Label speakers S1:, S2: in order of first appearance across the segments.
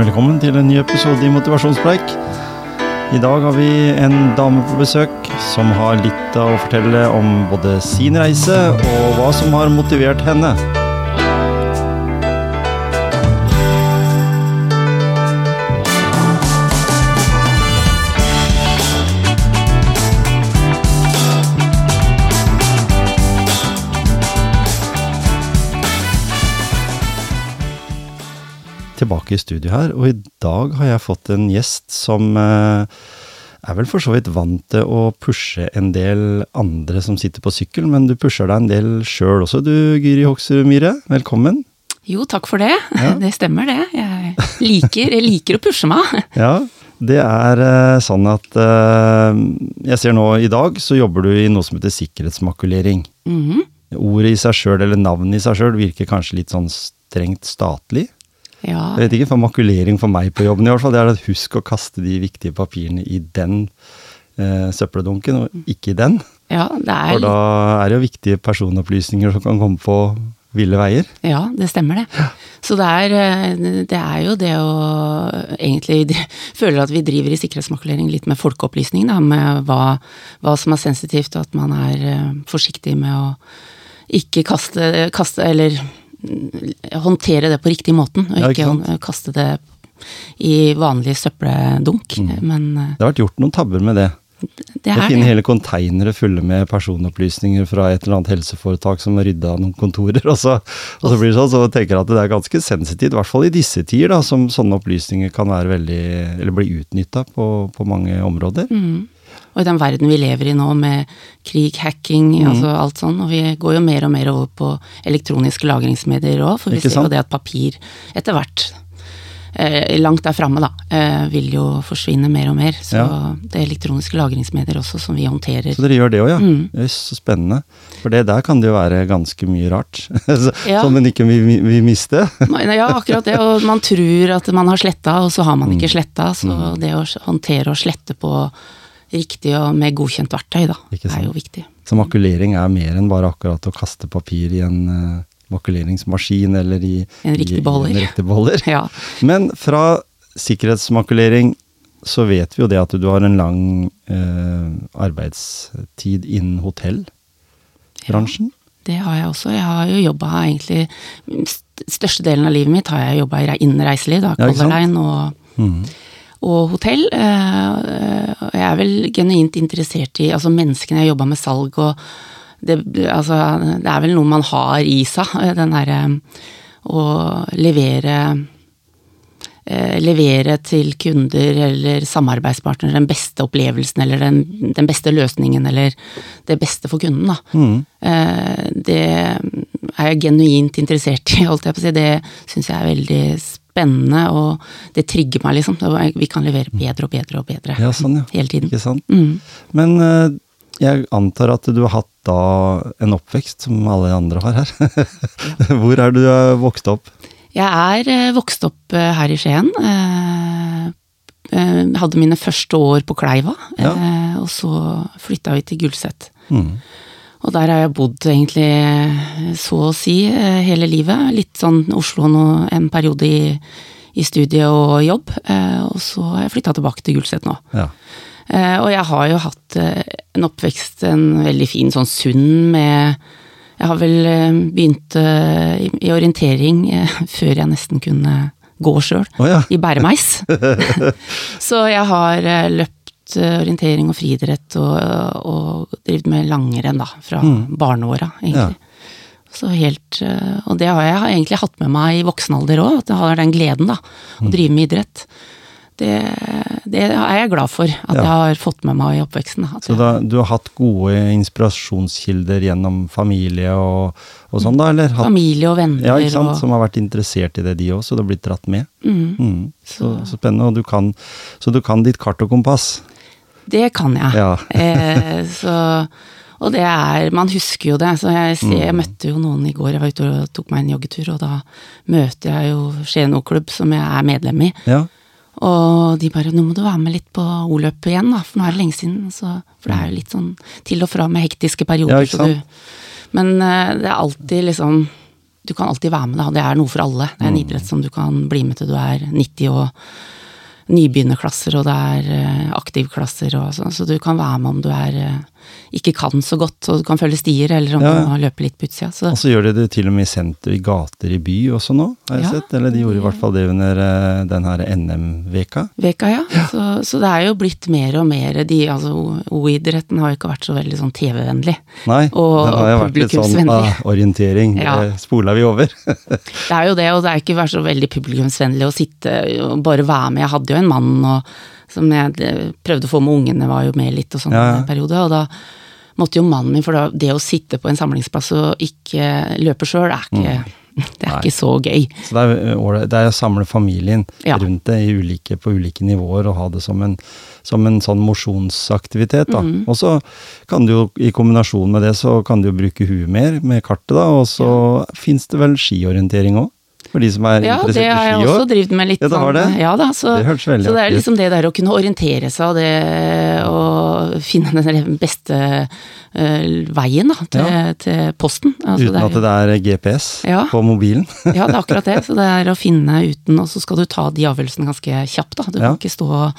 S1: Velkommen til en ny episode i Motivasjonspreik. I dag har vi en dame på besøk som har litt å fortelle om både sin reise og hva som har motivert henne. Tilbake i studio her, og i dag har jeg fått en gjest som eh, er vel for så vidt vant til å pushe en del andre som sitter på sykkel, men du pusher deg en del sjøl også du, Gyri Hoksrud Myhre. Velkommen.
S2: Jo, takk for det.
S1: Ja.
S2: Det stemmer, det. Jeg liker, jeg liker å pushe meg.
S1: Ja, det er eh, sånn at eh, Jeg ser nå i dag så jobber du i noe som heter sikkerhetsmakulering.
S2: Mhm.
S1: Ordet i seg sjøl, eller navnet i seg sjøl, virker kanskje litt sånn strengt statlig.
S2: Ja,
S1: Jeg vet ikke, for makulering for meg på jobben i hvert fall, det er at husk å kaste de viktige papirene i den eh, søppeldunken, og ikke i den.
S2: ja, det er,
S1: For da er det jo viktige personopplysninger som kan komme på ville veier.
S2: ja, det stemmer det. Så det er, eh, det er jo det å egentlig føle føler at vi driver i sikkerhetsmakulering litt med folkeopplysning, da, med hva, hva som er sensitivt, og at man er eh, forsiktig med å ikke kaste, kaste eller mm, håndtere det på riktig måten, og
S1: Ja,
S2: ikke,
S1: ikke
S2: kaste det i vanlig søppeldunk. Men eh,
S1: Det har vært gjort noen tabber med det.
S2: det er
S1: finne
S2: det.
S1: hele konteinere fulle med personopplysninger fra et eller annet helseforetak som har rydda noen kontorer, og så, og så blir det sånn, så tenker jeg at det er ganske sensitivt, i hvert fall i disse tider, da, som sånne opplysninger kan være veldig, eller bli utnytta på, på mange områder.
S2: Mm. Og i den verden vi lever i nå med krig, hacking,
S1: Mm.
S2: altså alt sånn, og vi går jo mer og mer over på elektroniske lagringsmedier òg, for vi ser jo det at papir etter hvert, eh, langt der framme da, eh, vil jo forsvinne mer og mer. Så
S1: Ja.
S2: det er elektroniske lagringsmedier også som vi håndterer.
S1: Så dere gjør det òg, ja?
S2: Mm.
S1: er så spennende. For det der kan det jo være ganske mye rart. Så-
S2: Ja.
S1: Som en ikke vil, vil miste.
S2: Ja, akkurat det, og man tror at man har sletta, og så har man ikke sletta, så
S1: Mm.
S2: det å håndtere og slette på riktig og med godkjent verktøy, da,
S1: sant.
S2: er jo viktig.
S1: Så makulering er mer enn bare akkurat å kaste papir i en uh, makuleringsmaskin eller i
S2: En riktig beholder.
S1: En riktig beholder.
S2: Ja.
S1: Men fra sikkerhetsmakulering så vet vi jo det at du har en lang uh, arbeidstid innen hotellbransjen. Ja.
S2: Det har jeg også. Jeg har jo jobba egentlig største Størstedelen av livet mitt har jeg jobba innen reiseliv, da.
S1: Ja.
S2: Color Line og,
S1: Mhm.
S2: Og hotell. Eh, og Jeg er vel genuint interessert i altså menneskene jeg jobba med salg og det, altså, det er vel noe man har i seg, eh, den derre å levere eh, levere til kunder eller samarbeidspartnere den beste opplevelsen eller den, den beste løsningen eller det beste for kunden, da. Eh, Det er jeg genuint interessert i, holdt jeg på å si. Det syns jeg er veldig spennende, og det trigger meg, liksom. Vi kan levere bedre og bedre og bedre
S1: Ja, sånn, ja.
S2: hele tiden.
S1: Ikke sant?
S2: Mm.
S1: Men eh, jeg antar at du har hatt da en oppvekst som alle andre har her. Hvor er du eh, vokst opp?
S2: Jeg er eh, vokst opp her i Skien. Hadde mine første år på Kleiva,
S1: Ja.
S2: og så flytta vi til Gulset.
S1: Mhm.
S2: Og der har jeg bodd egentlig eh, så å si eh, hele livet. Litt sånn Oslo nå, en periode i, i studie og jobb. eh, Og så har jeg flytta tilbake til Gulset nå.
S1: Ja.
S2: Og jeg har jo hatt en oppvekst, en veldig fin, sånn sunn med Jeg har vel begynt i- orientering før jeg nesten kunne gå sjøl,
S1: oh, ja.
S2: i bæremeis. Så jeg har løpt eh, orientering og friidrett og, og drevet med langrenn, da, fra barneåra, egentlig. Så helt, eh, og det har jeg egentlig hatt med meg i voksen alder òg, at jeg har den gleden, da, å drive med idrett. Det, det er jeg glad for, at
S1: Ja.
S2: jeg har fått med meg i oppveksten.
S1: Så da, du har hatt gode inspirasjonskilder gjennom familie og, og sånn, da? Eller hatt,
S2: familie og venner
S1: ja, ikke sant?
S2: og
S1: Som har vært interessert i det, de òg, så du har blitt dratt med?
S2: mm,
S1: Mm. Så, så spennende. Og du kan, så du kan ditt kart og kompass?
S2: Det kan jeg.
S1: Ja.
S2: eh, så, og det er Man husker jo det. Så jeg, ser,
S1: Mm.
S2: jeg møtte jo noen i går, jeg var ute og tok meg en joggetur, og da møter jeg jo Skien O-klubb, som jeg er medlem i.
S1: Ja.
S2: Og de bare 'nå må du være med litt på O-løpet igjen', da, for nå er det lenge siden. Så, for det er jo litt sånn til og fra med hektiske perioder.
S1: Ja,
S2: så du, men eh, det er alltid liksom du kan alltid være med, da. Det er noe for alle. Det er en
S1: Mm.
S2: idrett som du kan bli med til du er 90 og nybegynnerklasser, og det er eh, aktivklasser og sånn, så du kan være med om du er eh, ikke kan så godt, og kan følge stier, eller om
S1: Ja, ja.
S2: du må løpe litt på utsida. Så
S1: Og så gjør de det til og med i senter, i gater i by også nå, har jeg
S2: Ja.
S1: sett. Eller de gjorde i hvert fall det under eh, den her NM-veka.
S2: Veka, ja. Så, så det er jo blitt mer og mer de, altså O-idretten har jo ikke vært så veldig sånn TV-vennlig.
S1: Nei,
S2: Og-
S1: det har jo vært litt sånn ah, orientering.
S2: Ja.
S1: Det spola vi over.
S2: Det er jo det, og det er ikke vært så veldig publikumsvennlig å sitte og bare være med. Jeg hadde jo en mann og, som jeg prøvde å få med ungene, var jo med litt og sånn
S1: Ja, ja.
S2: en periode, og da måtte jo mannen min, for da, det å sitte på en samlingsplass og ikke løpe sjøl, er ikke Det er
S1: Mm. Nei.
S2: ikke så gøy.
S1: Så det er, det er å samle familien
S2: Ja.
S1: rundt det i ulike, på ulike nivåer og ha det som en, som en sånn mosjonsaktivitet. da.
S2: Mhm.
S1: Og så kan du jo i kombinasjon med det, så kan du jo bruke huet mer med kartet, da. Og så fins det vel skiorientering òg, for de som er
S2: Ja, det har jeg også
S1: òg.
S2: drevet med litt
S1: Ja, det har det?
S2: Ja da, så,
S1: Det hørtes veldig
S2: så det er liksom det der å kunne orientere seg og det å finne den beste uh, veien da, til,
S1: Ja.
S2: til posten. Altså,
S1: Uten at
S2: det er,
S1: det er GPS
S2: Ja.
S1: på mobilen.
S2: ja, det er akkurat det. Så det er å finne uten, og så skal du ta de avgjørelsene ganske kjapt. Da. Du
S1: Ja.
S2: kan ikke stå og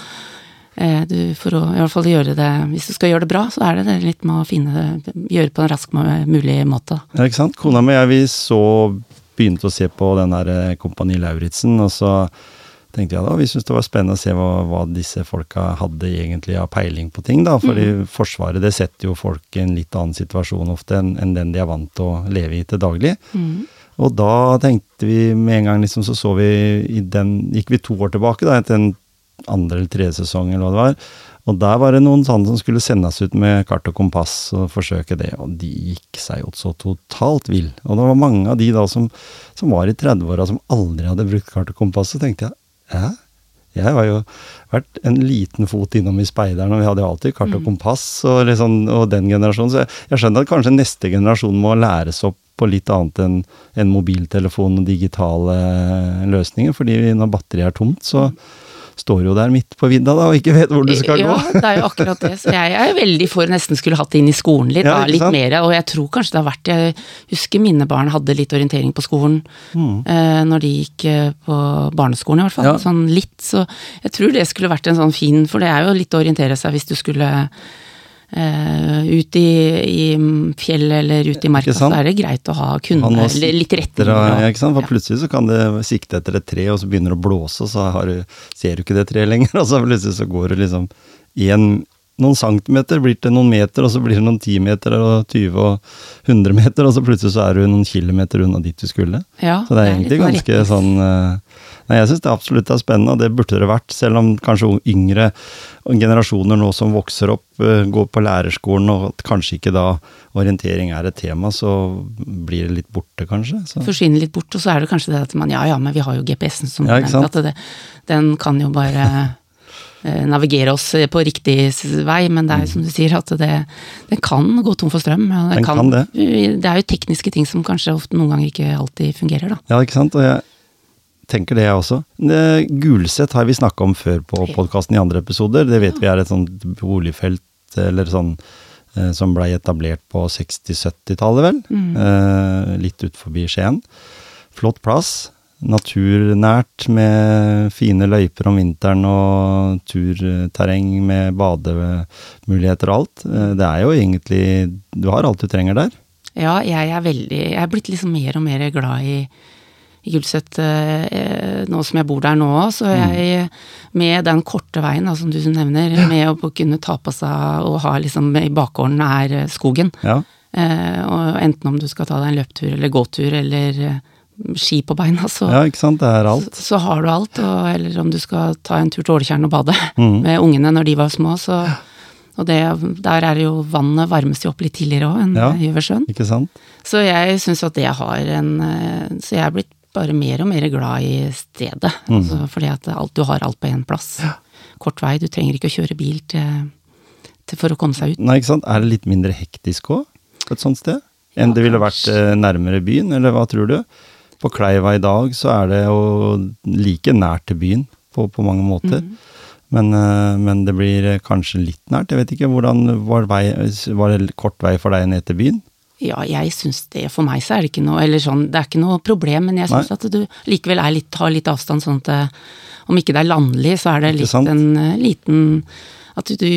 S2: eh, du, For å i hvert fall gjøre det Hvis du skal gjøre det bra, så er det det litt med å finne det, gjøre på en rask mulig måte.
S1: Ja, ikke sant? Kona mi og jeg vi så begynte å se på den her eh, Kompani Lauritzen, og så tenkte jeg da, vi syntes det var spennende å se hva, hva disse folka hadde egentlig av peiling på ting, da. Fordi Forsvaret det setter jo folk i en litt annen situasjon ofte enn enn den de er vant til å leve i til daglig. Og da tenkte vi med en gang liksom, så så vi i den Gikk vi to år tilbake, da, etter en andre eller tredje sesong, eller hva det var. Og der var det noen sånne som skulle sendes ut med kart og kompass og forsøke det, og de gikk seg jo så totalt vill. Og det var mange av de da som, som var i 30-åra som aldri hadde brukt kart og kompass, så tenkte jeg hæ? Jeg har jo vært en liten fot innom i speideren, og vi hadde jo alltid kart og kompass og, liksom, og den generasjonen, så jeg, jeg skjønner at kanskje neste generasjon må læres opp på litt annet enn enn mobiltelefon og digitale løsninger, fordi når batteriet er tomt, så står jo der midt på vidda da, og ikke vet hvor du skal
S2: ja,
S1: gå.
S2: det er jo akkurat det. Så jeg er veldig for nesten skulle hatt det inn i skolen litt,
S1: Ja,
S2: da, litt mer. Og jeg tror kanskje det har vært Jeg husker mine barn hadde litt orientering på skolen
S1: Mm.
S2: eh, når de gikk eh, på barneskolen, i hvert fall.
S1: Ja.
S2: Sånn litt. Så jeg tror det skulle vært en sånn fin For det er jo litt å orientere seg hvis du skulle eh, ut i, i fjellet eller ut i marka, så er det greit å ha kunne litt og-
S1: ja, ikke sant? For
S2: ja.
S1: plutselig så kan det sikte etter et tre, og så begynner det å blåse, og så har du, ser du ikke det treet lenger, og så plutselig så går det liksom en, noen centimeter, blir det noen meter, og så blir det noen ti meter, og 20 og 100 meter, og så plutselig så er du noen kilometer unna dit du skulle.
S2: Ja,
S1: Så det er
S2: litt
S1: egentlig
S2: sånn
S1: ganske sånn eh, Nei, jeg syns det absolutt er spennende, og det burde det vært. Selv om kanskje yngre generasjoner nå som vokser opp, eh, går på lærerskolen, og kanskje ikke da orientering er et tema, så blir det litt borte, kanskje. Så.
S2: forsvinner litt bort, og så er det kanskje det at man ja ja, men vi har jo GPS-en som
S1: Ja, sant?
S2: at det, den kan jo bare eh, navigere oss på riktig vei, men det er jo som du sier, at det, den kan gå tom for strøm. Det,
S1: Den kan det.
S2: Det er jo tekniske ting som kanskje ofte noen ganger ikke alltid fungerer, da.
S1: Ja, ikke sant? Og jeg tenker det, jeg også. Det, Gulset har vi snakka om før på podkasten i andre episoder. Det vet vi er et sånt boligfelt eller sånn eh, som blei etablert på 60-70-tallet, vel.
S2: Mm.
S1: Eh, litt ut forbi Skien. Flott plass. Naturnært med fine løyper om vinteren og turterreng med bademuligheter og alt. Eh, det er jo egentlig Du har alt du trenger der.
S2: Ja, jeg er veldig Jeg er blitt liksom mer og mer glad i, i Gulset eh, nå som jeg bor der nå òg, så jeg med den korte veien da, som du nevner, med å kunne ta på seg og ha liksom i bakgården er eh, skogen.
S1: Ja.
S2: Eh, og enten om du skal ta deg en løptur eller gåtur eller ski på beina, så,
S1: ja, ikke sant. Det er alt.
S2: så har du alt. Og, eller om du skal ta en tur til Åletjern og bade
S1: mm.
S2: med ungene når de var små, så Og det, der er jo vannet varmes jo opp litt tidligere òg enn
S1: Ja.
S2: i
S1: Øversjøen.
S2: Så jeg syns at det har en Så jeg er blitt bare mer og mer glad i stedet.
S1: Mm.
S2: Altså, fordi at alt, du har alt på én plass. Kort vei, du trenger ikke å kjøre bil til, til for å komme seg ut.
S1: Nei, ikke sant? Er det litt mindre hektisk òg, på et sånt sted? Enn det ville vært eh, nærmere byen, eller hva tror du? På Kleiva i dag så er det jo like nært til byen på, på mange måter.
S2: Mm.
S1: Men, eh, men det blir eh, kanskje litt nært. Jeg vet ikke, hvordan var, vei, var det kort vei for deg ned til byen?
S2: Ja, jeg syns det. For meg så er det ikke noe Eller sånn, det er ikke noe problem, men jeg syns at du likevel er litt, har litt avstand, sånn at det, om ikke det er landlig, så er det litt en uh, liten at du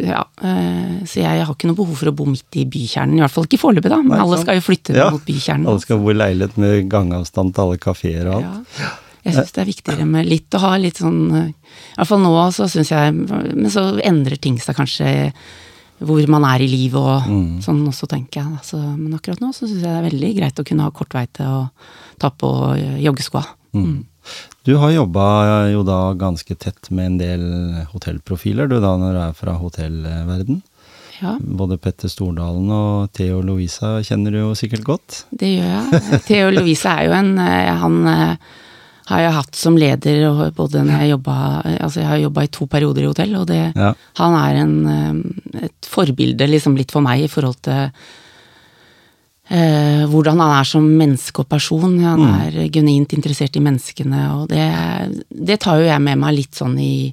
S2: Ja. Uh, så jeg har ikke noe behov for å bo midt i bykjernen. I hvert fall ikke foreløpig, da. Men Nei, alle skal jo flytte ja, mot bykjernen.
S1: Alle skal bo i leilighet med gangavstand til alle kafeer og alt. Ja.
S2: Jeg syns det er viktigere med litt å ha litt sånn I hvert fall nå så syns jeg Men så endrer ting seg kanskje hvor man er i livet og mm. sånn også, tenker jeg. Altså, men akkurat nå så syns jeg det er veldig greit å kunne ha kort vei til å ta på joggeskoa. Mm. mm.
S1: Du har jobba jo da ganske tett med en del hotellprofiler, du da når du er fra hotellverden. Ja. Både Petter Stordalen og Theo Lovisa kjenner du jo sikkert godt?
S2: Det gjør jeg. Theo Lovisa er jo en eh, Han eh, har jeg hatt som leder både når jeg jobba Altså jeg har jobba i to perioder i hotell, og det ja. Han er en, eh, et forbilde liksom litt for meg i forhold til eh, hvordan han er som menneske og person. Han mm. er genuint interessert i menneskene, og det, det, tar jo jeg med meg litt sånn i,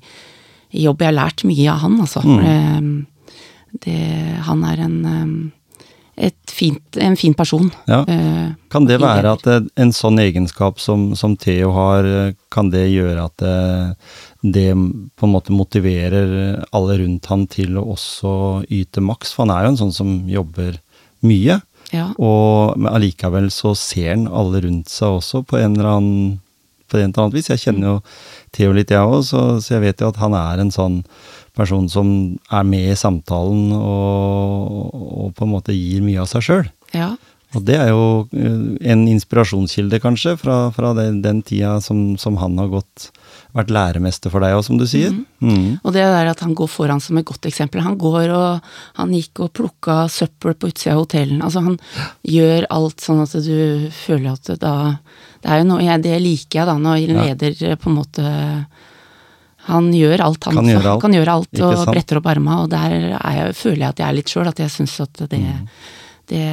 S2: i jobb. Jeg har lært mye av han, altså. Mm. Det, det, han er en fint, en fin person. Ja.
S1: Eh, kan det være at en sånn egenskap som, som, Theo har, kan det gjøre at det, det, på en måte motiverer alle rundt han til å også yte maks? For han er jo en sånn som jobber mye. Ja. Og allikevel så ser han alle rundt seg også på en eller annen på en eller annen vis. Jeg kjenner jo Theo litt, jeg òg, så, så jeg vet jo at han er en sånn person som er med i samtalen og, og på en måte gir mye av seg sjøl. Ja. Og det er jo eh, en inspirasjonskilde, kanskje, fra, fra den, den, tida som, som, han har gått vært læremester for deg òg, som du sier. Mm.
S2: Mm. Og det der at han går foran som et godt eksempel. Han går og han gikk og plukka søppel på utsida av hotellene. Altså han gjør alt sånn at du føler at da Det er jo noe Det liker jeg da, når leder ja. på en måte han gjør alt, han. Kan gjøre alt, kan gjøre alt og sant? bretter opp arma, og der jeg, føler jeg at jeg er litt sjøl, at jeg syns at det, mm. det,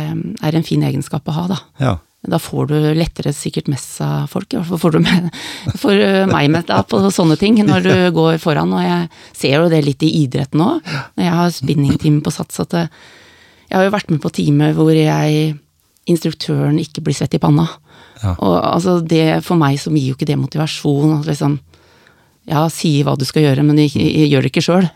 S2: er en fin egenskap å ha, da. Ja. Da får du lettere sikkert mest av folk, i hvert fall får du med, for meg med da, på sånne ting når du går foran. Og jeg ser jo det litt i idretten òg, når jeg har spinningtime på Sats, at jeg har jo vært med på time hvor jeg, instruktøren, ikke blir svett i panna. Ja. Og altså det, for meg så gir jo ikke det motivasjon. liksom ja, si hva du skal gjøre, men jeg, jeg gjør det ikke sjøl.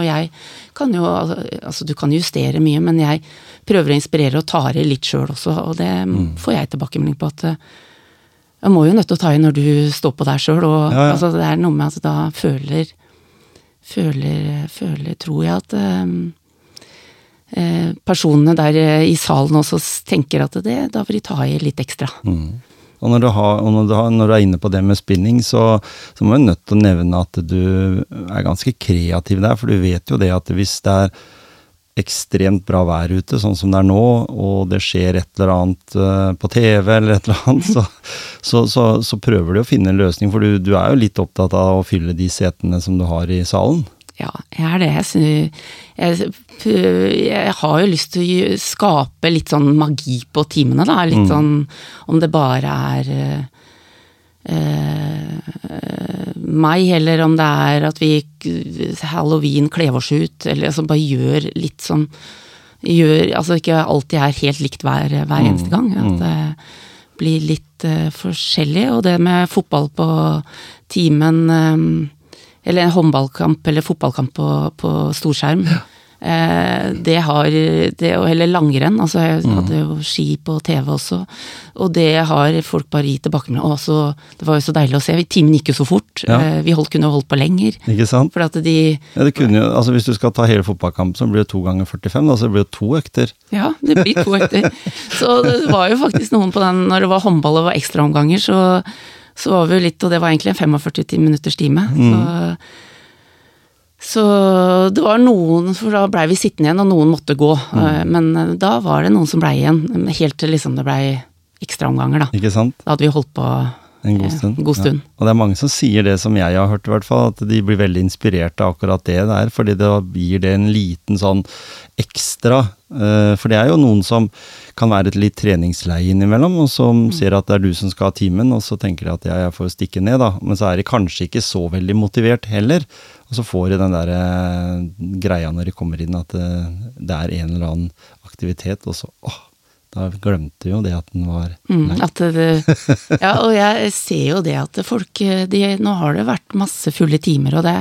S2: Og jeg kan jo Altså, du kan justere mye, men jeg prøver å inspirere og tar i litt sjøl også, og det mm. får jeg tilbakemelding på at jeg må jo nødt til å ta i når du står på der sjøl, og ja, ja. altså, det er noe med at da føler Føler, føler tror jeg at eh, personene der i salen også tenker at det, da vil de ta i litt ekstra. Mm.
S1: Og når du, har, og når du, har, når du, er inne på det med spinning, så, så må du nødt til å nevne at du er ganske kreativ der. For du vet jo det at hvis det er ekstremt bra vær ute, sånn som det er nå, og det skjer et eller annet uh, på TV eller et eller annet, så, så, så, så prøver du å finne en løsning. For du, du, er jo litt opptatt av å fylle de setene som du har i salen.
S2: Ja, jeg er det. Jeg, jeg, jeg, har jo lyst til å skape litt sånn magi på timene, da. Litt mm. sånn om det bare er uh, meg, eller om det er at vi halloween kler oss ut, eller altså bare gjør litt sånn gjør, Altså ikke alltid er helt likt hver, hver mm. eneste gang. At mm. det blir litt uh, forskjellig. Og det med fotball på timen eller en håndballkamp eller fotballkamp på, på storskjerm. Ja. Eh, det har det, Eller langrenn. Altså jeg mm. hadde jo ski på TV også. Og det har folk bare gitt tilbake med. Og altså, Det var jo så deilig å se. Timen gikk jo så fort. Ja. Eh, vi holdt, kunne holdt på lenger.
S1: Ikke sant?
S2: For at de
S1: ja, det kunne jo, altså Hvis du skal ta hele fotballkampen, så blir det to ganger 45. Da, så det blir jo to økter.
S2: Ja, det blir to økter. så det var jo faktisk noen på den Når det var håndball og var ekstraomganger, så så var vi jo litt, og det var egentlig en 45 minutters time. Mm. Så, så, det var noen, for da blei vi sittende igjen, og noen måtte gå. Mm. Eh, men eh, da var det noen som blei igjen, helt til liksom det blei ekstraomganger, da.
S1: Ikke sant?
S2: Da hadde vi holdt på
S1: en god stund.
S2: God stund.
S1: Ja. Og det er mange som sier det som jeg har hørt, i hvert fall, at de blir veldig inspirert av akkurat det der, fordi det gir det en liten sånn ekstra. Eh, for det er jo noen som kan være et litt treningsleie innimellom, og som mm. ser at det er du som skal ha timen, og så tenker de at ja, jeg får stikke ned, da. Men så er de kanskje ikke så veldig motivert heller. Og Og så får de den der eh, greia når de kommer inn, at eh, det er en eller annen aktivitet, og så åh, da glemte jo det at den var
S2: Mm, at det, ja, og jeg ser jo det at folk de, Nå har det vært masse fulle timer, og det,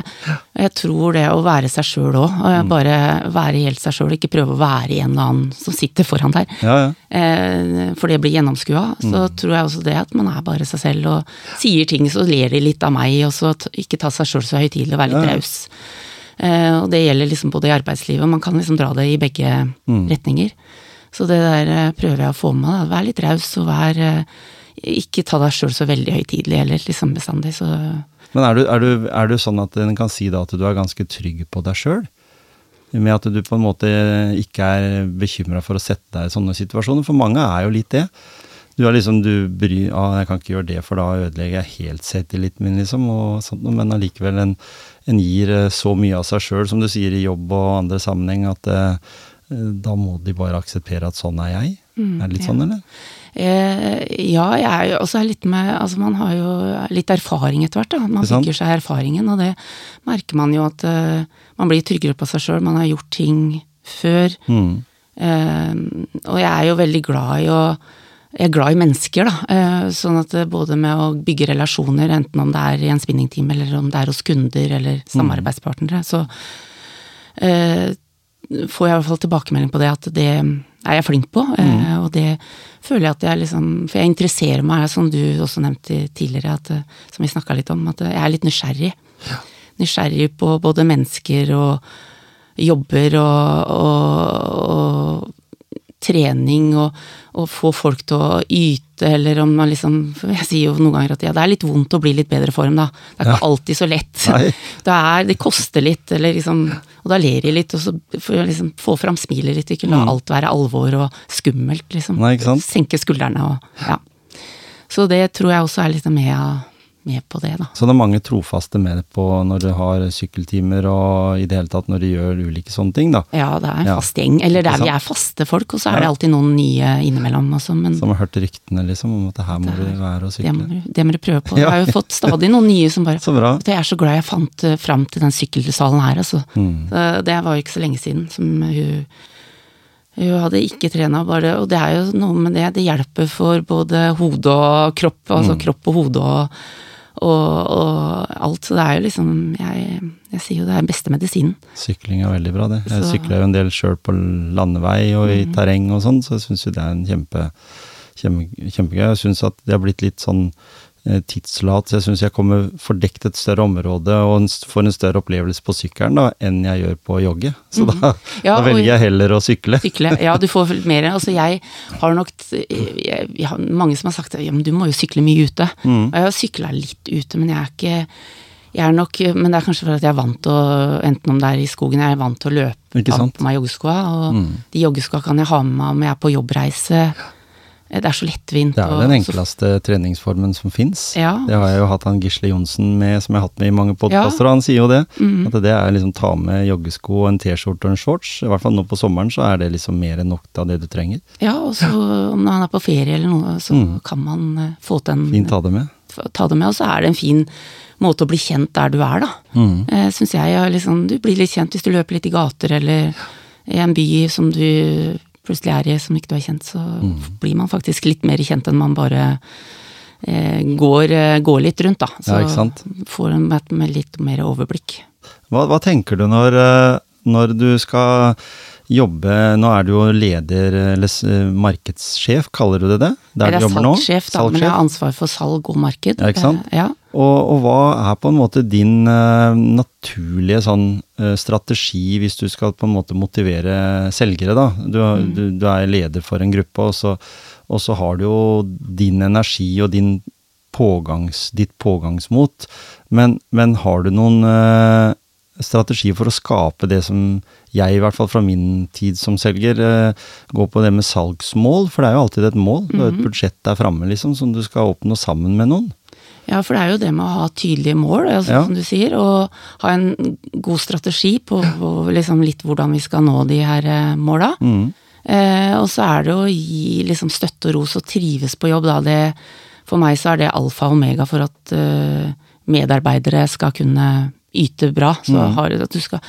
S2: jeg tror det å være seg sjøl òg,
S1: Mm.
S2: bare være helt seg sjøl, ikke prøve å være en eller annen som sitter foran der,
S1: Ja, ja.
S2: eh, for det blir gjennomskua, så
S1: Mm.
S2: tror jeg også det at man er bare seg selv og sier ting, så ler de litt av meg, og så ikke ta seg sjøl så høytidelig og være litt
S1: Ja.
S2: raus. Eh, og det gjelder liksom både i arbeidslivet, man kan liksom dra det i begge
S1: Mm.
S2: retninger. Så det der eh, prøver jeg å få med meg. Vær litt raus og vær eh, Ikke ta deg sjøl så veldig høytidelig heller, liksom bestandig, så
S1: Men er du, er, du, er du sånn at en kan si da at du er ganske trygg på deg sjøl? Med at du på en måte ikke er bekymra for å sette deg i sånne situasjoner? For mange er jo litt det. Du er liksom, du bryr ah, 'Jeg kan ikke gjøre det, for da ødelegger jeg helt selvtilliten min', liksom. Og sånt, men allikevel, en, en gir eh, så mye av seg sjøl, som du sier i jobb og andre sammenheng, at da må de bare akseptere at sånn er jeg. er det litt
S2: ja.
S1: sånn, eller?
S2: eh, Ja, jeg er jo også litt med Altså, man har jo litt erfaring etter hvert, da. Man bygger seg erfaringen, og det merker man jo at uh, man blir tryggere på seg sjøl. Man har gjort ting før.
S1: Mm.
S2: Eh, og jeg er jo veldig glad i å jeg er glad i mennesker, da. Eh, Sånn at både med å bygge relasjoner, enten om det er i en spinningtime eller om det er hos kunder eller samarbeidspartnere, så eh, får jeg i hvert fall tilbakemelding på det at det er jeg flink på. Mm. Og det føler jeg at jeg liksom For jeg interesserer meg, som du også nevnte tidligere, at, eh, som vi snakka litt om, at jeg er litt nysgjerrig. Nysgjerrig på både mennesker og jobber og, og, og trening og, og få folk til å yte, eller om man liksom Jeg sier jo noen ganger at ja, det er litt vondt å bli litt bedre form, da. Det er ikke
S1: Ja.
S2: alltid så lett. Det, er, det koster litt, eller liksom Og da ler de litt, og så får liksom få fram smilet litt, ikke la alt være alvor og skummelt, liksom.
S1: Mm. Nei, ikke?
S2: Senke skuldrene og Ja. Så det tror jeg også er litt med, med på det, da.
S1: Så det er mange trofaste med på når du har sykkeltimer og i det hele tatt når du gjør ulike sånne ting, da.
S2: Ja, det er en
S1: Ja.
S2: fast gjeng. Eller det er, vi er faste folk, og så er det alltid noen nye innimellom også, men
S1: Som har hørt ryktene liksom om at her må du være og
S2: det må,
S1: sykle.
S2: det må du prøve på. Jeg har jo fått stadig noen nye som bare
S1: Så bra.
S2: Jeg er så glad jeg fant eh, fram til den sykkelsalen her, altså.
S1: Mm.
S2: Det var jo ikke så lenge siden som hun hun hadde ikke trena, bare Og det er jo noe med det, det hjelper for både hode og kropp,
S1: Mm.
S2: altså kropp og hode og, og, og alt. Så det er jo liksom Jeg, jeg sier jo det er beste medisinen.
S1: Sykling er veldig bra, det. Jeg sykler jo en del sjøl på landevei og i terreng og sånn, så jeg syns jo det er en kjempe, kjempe, kjempegøy. Jeg syns at det har blitt litt sånn tidslat, så jeg syns jeg kommer fordekt et større område og får en større opplevelse på sykkelen da, enn jeg gjør på å jogge. Så da,
S2: Ja,
S1: da velger jeg heller å sykle.
S2: Sykle. Ja, du får mer Altså, jeg har nok jeg, jeg har mange som har sagt ja, men du må jo sykle mye ute.
S1: Mm.
S2: Og jeg har sykla litt ute, men jeg er ikke jeg er nok, men det er kanskje fordi at jeg er vant til å, enten om det er i skogen, jeg er vant til å løpe av på meg joggeskoa, og
S1: Mm.
S2: de joggeskoa kan jeg ha med meg om jeg er på jobbreise. Det er så lettvint.
S1: Det er den enkleste treningsformen som fins.
S2: Ja.
S1: Det har jeg jo hatt han Gisle Johnsen med, som jeg har hatt med i mange podkaster, og han sier jo det.
S2: Mm.
S1: At det er liksom ta med joggesko og en T-skjorte og en shorts. I hvert fall nå på sommeren så er det liksom mer enn nok av det du trenger.
S2: Ja, og så når han er på ferie eller noe, så
S1: Mm.
S2: kan man eh, få til en
S1: Fint ta det med.
S2: ta det med, og så er det en fin måte å bli kjent der du er, da.
S1: Mm.
S2: Eh, Syns jeg. Liksom, du blir litt kjent hvis du løper litt i gater eller i en by som du plutselig er i som ikke du har kjent, så
S1: Mm.
S2: blir man faktisk litt mer kjent enn man bare eh, går, eh, går litt rundt, da. Så
S1: Ja,
S2: får en med- med litt mer overblikk.
S1: Hva, hva tenker du når, eh, når du skal jobbe Nå er du jo leder, eller markedssjef, kaller du det det? Der
S2: er
S1: nå?
S2: salgssjef, da, men jeg har ansvar for salg og marked.
S1: Ja, ikke sant?
S2: Eh, Ja.
S1: Og, og hva er på en måte din uh, naturlige sånn uh, strategi hvis du skal på en måte motivere selgere, da? Du,
S2: Mm.
S1: du, du er leder for en gruppe, og så, og så har du jo din energi og din pågangs, ditt pågangsmot. Men, men har du noen eh, strategi for å skape det som jeg, i hvert fall fra min tid som selger, eh, går på det med salgsmål? For det er jo alltid et mål. Har
S2: Mm.
S1: et budsjett der framme liksom, som du skal oppnå sammen med noen.
S2: Ja, for det er jo det med å ha tydelige mål, altså,
S1: Ja.
S2: som du sier, og ha en god strategi på, på liksom litt hvordan vi skal nå de her eh, måla.
S1: Mm.
S2: Eh, og så er det å gi liksom støtte og ros og trives på jobb, da. Det, for meg så er det alfa og omega for at uh, medarbeidere skal kunne yte bra. Så har du at du skal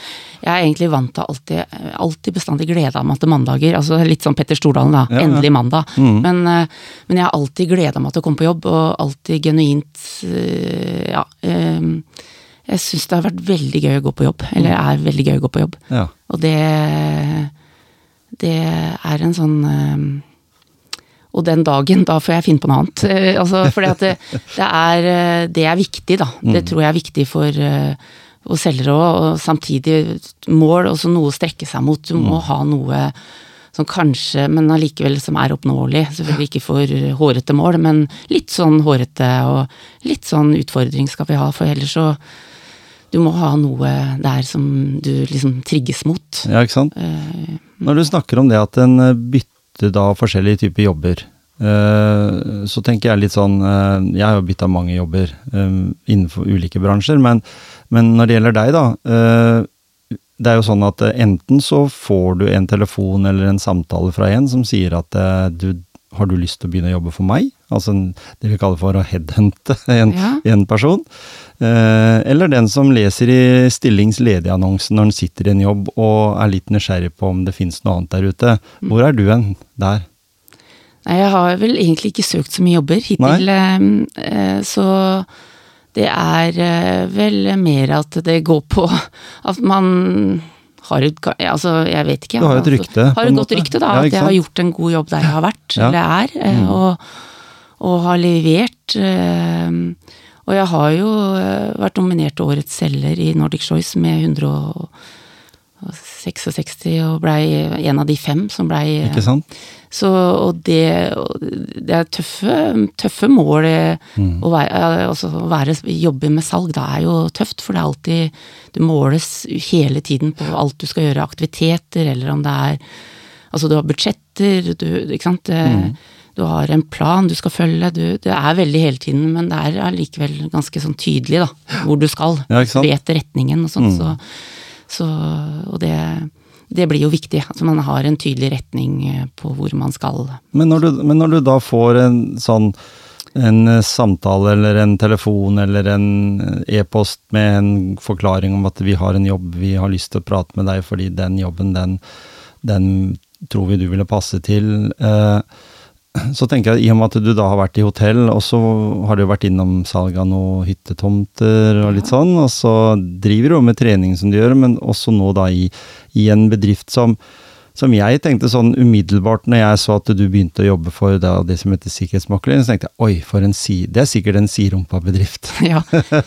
S2: Jeg er egentlig vant til alltid, alltid bestandig gleda meg til mandager. Altså litt sånn Petter Stordalen, da.
S1: Ja.
S2: Endelig mandag. Men, eh, men jeg har alltid gleda meg til å komme på jobb, og alltid genuint eh, Ja. eh, Jeg syns det har vært veldig gøy å gå på jobb. Eller er veldig gøy å gå på jobb.
S1: Ja.
S2: Og det Det er en sånn eh, Og den dagen, da får jeg finne på noe annet. Eh, altså, fordi at det, det, er, eh, det er viktig, da. Det tror jeg er viktig for, og for selgere òg. Og samtidig mål, også noe å strekke seg mot. Du må ha noe som kanskje, men allikevel som er oppnåelig. Selvfølgelig ikke for hårete mål, men litt sånn hårete og litt sånn utfordring skal vi ha, for ellers så Du må ha noe der som du liksom trigges mot.
S1: ja, ikke sant?
S2: Eh,
S1: Når du snakker om det at en eh, bytter da forskjellige typer jobber, eh, så tenker jeg litt sånn eh, Jeg har jo bytta mange jobber eh, innenfor ulike bransjer, men, men når det gjelder deg, da. Det er jo sånn at enten så får du en telefon eller en samtale fra en som sier at du har du lyst til å begynne å jobbe for meg? Altså en- det vi kaller for å headhunte en,
S2: Ja.
S1: en person. Eh, eller den som leser i stillings ledige-annonsen når den sitter i en jobb og er litt nysgjerrig på om det finnes noe annet der ute. Hvor er du hen der?
S2: Nei, jeg har vel egentlig ikke søkt så mye jobber hittil, eh, eh, så det er eh, vel mer at det går på at man har et Altså, jeg vet ikke.
S1: Du har et
S2: altså,
S1: rykte,
S2: Har et godt
S1: måte.
S2: rykte, da.
S1: Ja,
S2: at jeg har gjort en god jobb der jeg har vært,
S1: Ja.
S2: eller er, eh, og, og har levert. eh, Og jeg har jo eh, vært nominert til Årets selger i Nordic Choice med 166 og blei en av de fem som blei
S1: Ikke sant?
S2: så, og det, det er tøffe, tøffe mål Mm. å, være, altså, å være, jobbe med salg. Det er jo tøft, for det er alltid Du måles hele tiden på alt du skal gjøre, aktiviteter, eller om det er Altså, du har budsjetter, du, ikke sant. Eh, Du har en plan du skal følge. Du, det er veldig hele tiden, men det er allikevel ganske sånn tydelig, da, hvor du skal.
S1: Ja,
S2: vet retningen og sånn, så, så Og det det blir jo viktig, at man har en tydelig retning eh, på hvor man skal.
S1: Men når, du, men når du da får en sånn en eh, samtale eller en telefon eller en eh, e-post med en forklaring om at vi har en jobb, vi har lyst til å prate med deg fordi den jobben, den, den tror vi du ville passe til. Eh, så tenker jeg, i og med at du da har vært i hotell, og så har du vært innom salg av noen hyttetomter og litt sånn, og så driver du jo med trening som du gjør, men også nå da i, i en bedrift som, som jeg tenkte sånn umiddelbart når jeg så at du begynte å jobbe for det, det som heter sikkerhetsmakler, så tenkte jeg oi, for en si, det er sikkert en sirumpa bedrift.
S2: Ja,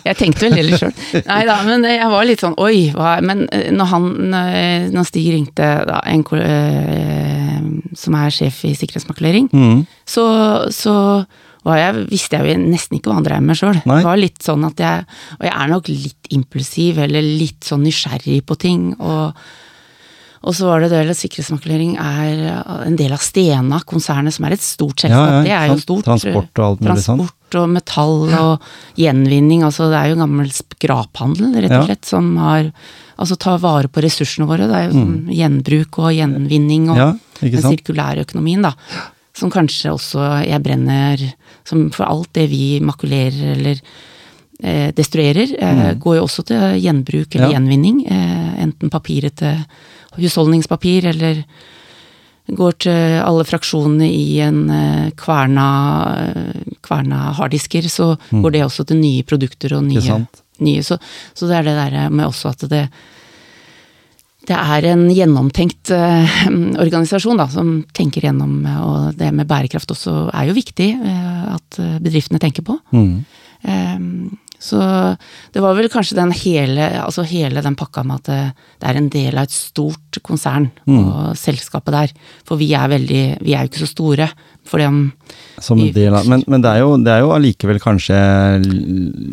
S2: jeg tenkte vel heller sjøl. Nei da, men jeg var litt sånn oi, hva Men eh, når han når- Når Stig ringte, da, en eh, som er sjef i sikkerhetsmaklering,
S1: Mm.
S2: så, så var jeg, visste jeg jo nesten ikke hva han drev med sjøl. Sånn jeg Og jeg er nok litt impulsiv, eller litt sånn nysgjerrig på ting. og og så var det det at sikkerhetsmakulering er en del av Stena, konsernet som er et stort selskap.
S1: Ja, ja,
S2: det er jo stort.
S1: Transport og alt mulig sånn.
S2: Transport og metall og gjenvinning. Altså det er jo gammel skraphandel, rett og
S1: Ja.
S2: slett, som har Altså tar vare på ressursene våre. Det er jo sånn gjenbruk og gjenvinning og
S1: Mm. Ja,
S2: den sirkulære økonomien, da. Som kanskje også jeg brenner som For alt det vi makulerer eller eh, destruerer, eh, går jo også til gjenbruk eller
S1: Mm. Ja.
S2: gjenvinning. Eh, enten papiret til husholdningspapir eller går til alle fraksjonene i en eh, kverna, eh, kverna harddisker, så går det også til nye produkter og nye,
S1: Mm.
S2: Nye så, så det er det der med også at det det er en gjennomtenkt eh, organisasjon da, som tenker gjennom, og det med bærekraft også er jo viktig eh, at bedriftene tenker på.
S1: Mm.
S2: Ehm, så det var vel kanskje den hele, altså hele den pakka med at det, det er en del av et stort konsern og selskapet der. For vi er veldig, vi er jo ikke så store. Fordi om
S1: Som en del av, men, men det er jo, det er jo allikevel kanskje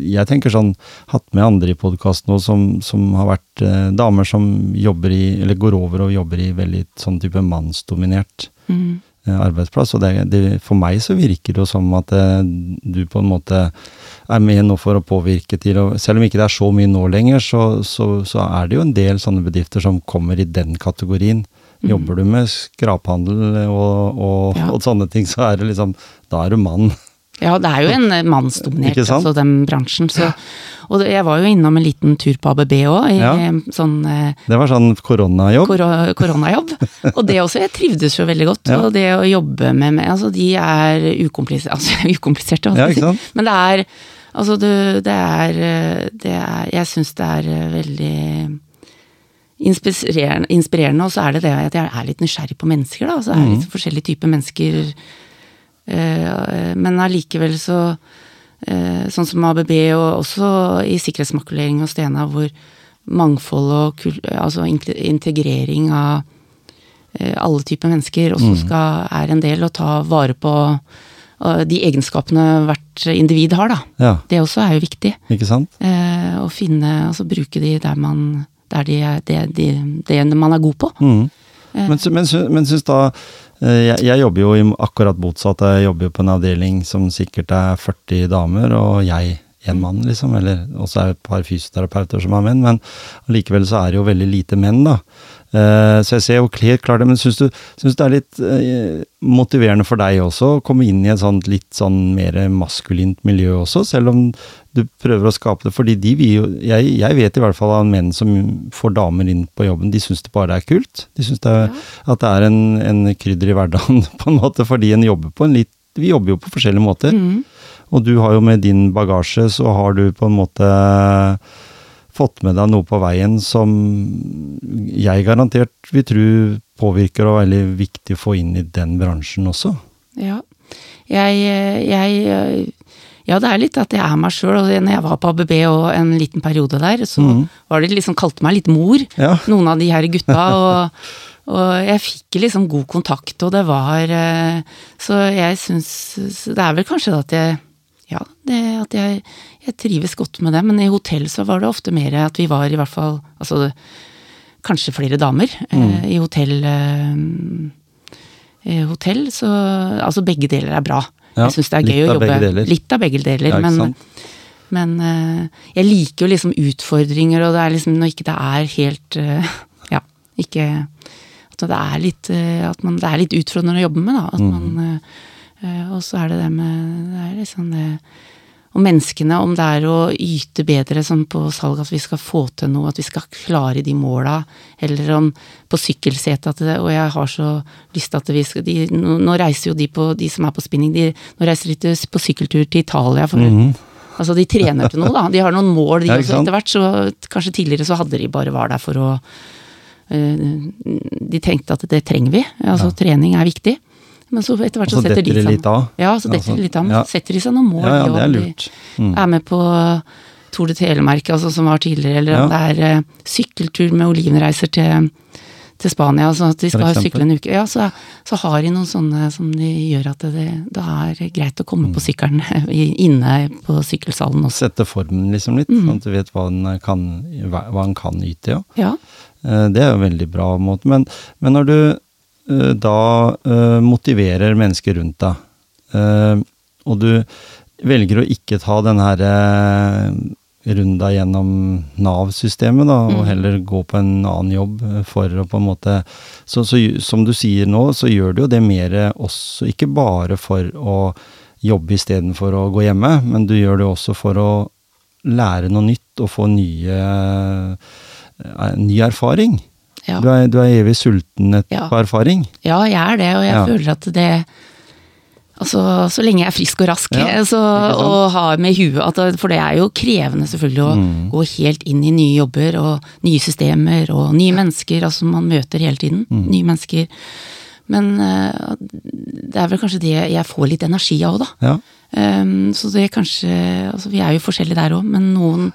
S1: Jeg tenker sånn Hatt med andre i podkasten nå som, som har vært eh, damer som jobber i Eller går over og jobber i veldig sånn type mannsdominert
S2: mm,
S1: eh, arbeidsplass. Og det, det, for meg så virker det jo som at eh, du på en måte er med nå for å påvirke til og Selv om ikke det er så mye nå lenger, så, så, så er det jo en del sånne bedrifter som kommer i den kategorien. Jobber du med skraphandel og, og,
S2: Ja.
S1: og sånne ting, så er det liksom Da er du mann.
S2: Ja, det er jo en eh, mannsdominert, altså den bransjen. Så, og jeg var jo innom en liten tur på ABB òg,
S1: Ja.
S2: eh, sånn eh,
S1: Det var sånn koronajobb.
S2: koro- koronajobb. Og det også, jeg trivdes jo veldig godt.
S1: Ja.
S2: Og det å jobbe med med- Altså, de er ukompliserte, altså ukompliserte,
S1: Ja,
S2: si. Men det er Altså, du, det er Det er Jeg syns det er veldig inspirerende, inspirerende, og så er det det at jeg er litt nysgjerrig på mennesker, da. Altså, det er
S1: Mm.
S2: litt forskjellige typer mennesker. Eh, Men allikevel så eh, Sånn som ABB, og også i sikkerhetsmakulering og Stena, hvor mangfold og altså integrering av eh, alle typer mennesker også
S1: Mm.
S2: skal, er en del å ta vare på de egenskapene hvert individ har, da.
S1: Ja,
S2: Det også er jo viktig.
S1: ikke sant?
S2: Eh, å finne, altså bruke de der man der de det, de, det man er god på.
S1: Mm. Men, men, men syns da jeg, jeg jobber jo i akkurat motsatt. Jeg jobber jo på en avdeling som sikkert er 40 damer, og jeg én mann, liksom. Eller også er et par fysioterapeuter som er menn, men likevel så er det jo veldig lite menn, da. Eh, Så jeg ser jo helt klart det, men syns du synes det er litt eh, motiverende for deg også å komme inn i et sånt litt sånn mer maskulint miljø også, selv om du prøver å skape det? Fordi de vil jo jeg, jeg vet i hvert fall av menn som får damer inn på jobben, de syns det bare er kult. De syns er, at det er en, en krydder i hverdagen, på en måte, fordi en jobber på en litt Vi jobber jo på forskjellige måter.
S2: Mm.
S1: Og du har jo med din bagasje, så har du på en måte fått med deg noe på veien som jeg garantert vil tro påvirker og er veldig viktig å få inn i den bransjen også.
S2: Ja. Jeg, jeg Ja, det er litt at jeg er meg sjøl. Og når jeg var på ABB og en liten periode der, så
S1: mm.
S2: var det liksom kalte meg litt mor,
S1: Ja.
S2: noen av de her gutta. Og, og jeg fikk liksom god kontakt, og det var eh, Så jeg syns Det er vel kanskje at jeg Ja, det at jeg, jeg trives godt med det. Men i hotell så var det ofte mer at vi var i hvert fall Altså kanskje flere damer. Eh, I hotell eh, eh, hotell, så Altså begge deler er bra.
S1: Ja,
S2: jeg syns det er gøy å jobbe. Litt av begge deler,
S1: Ja,
S2: men, men eh, jeg liker jo liksom utfordringer, og det er liksom når ikke det er helt eh, Ja, ikke At det er litt eh, At man, det er litt utfordrende å jobbe med, da. At
S1: Mm.
S2: man eh, eh, Og så er det det med Det er liksom det og menneskene, om det er å yte bedre som på salg, at vi skal få til noe, at vi skal klare de måla, eller om på sykkelsetet at det, Og jeg har så lyst til at vi skal de, nå, nå reiser jo de på, de som er på spinning, de, nå reiser de til, på sykkeltur til Italia for Altså, de trener til noe, da. De har noen mål, de.
S1: Ja,
S2: også, etter hvert. Så kanskje tidligere så hadde de bare var der for å eh, De tenkte at det trenger vi. Altså, trening er viktig. Men så etter hvert så
S1: så
S2: setter de seg
S1: litt av.
S2: Ja, så detter
S1: Altså,
S2: det litt av. Men
S1: ja.
S2: så setter de seg noen mål.
S1: Ja, ja, det er lurt. Mm.
S2: Er med på Tour de Telemark, altså, som var tidligere, eller om det er uh, sykkeltur med olivenreiser til, til Spania, altså at de skal sykle en uke. Ja, så, så har de noen sånne som de gjør at det, det er greit å komme på
S1: Mm.
S2: sykkelen inne på sykkelsalen også.
S1: Sette formen liksom litt,
S2: Mm.
S1: sånn at du vet hva en kan, hva hva en kan yte. Ja.
S2: Ja.
S1: Eh, Det er jo en veldig bra måte. Men, men når du da eh, motiverer mennesker rundt deg, eh, og du velger å ikke ta den herre eh, runda gjennom Nav-systemet, da, og
S2: Mm.
S1: heller gå på en annen jobb eh, for å på en måte så, så som du sier nå, så gjør du jo det mer også, ikke bare for å jobbe istedenfor å gå hjemme, men du gjør det også for å lære noe nytt og få nye, eh, ny erfaring.
S2: Ja.
S1: Du, er, du er evig sulten et,
S2: Ja.
S1: på erfaring.
S2: ja, jeg er det, og jeg
S1: Ja.
S2: føler at det Altså, så lenge jeg er frisk og rask, så, og har med huet For det er jo krevende selvfølgelig å
S1: Mm.
S2: gå helt inn i nye jobber og nye systemer og nye mennesker. Altså man møter hele tiden
S1: Mm.
S2: nye mennesker. Men uh, det er vel kanskje det jeg får litt energi av òg, da.
S1: Ja.
S2: Um, så det er kanskje Altså vi er jo forskjellige der òg, men noen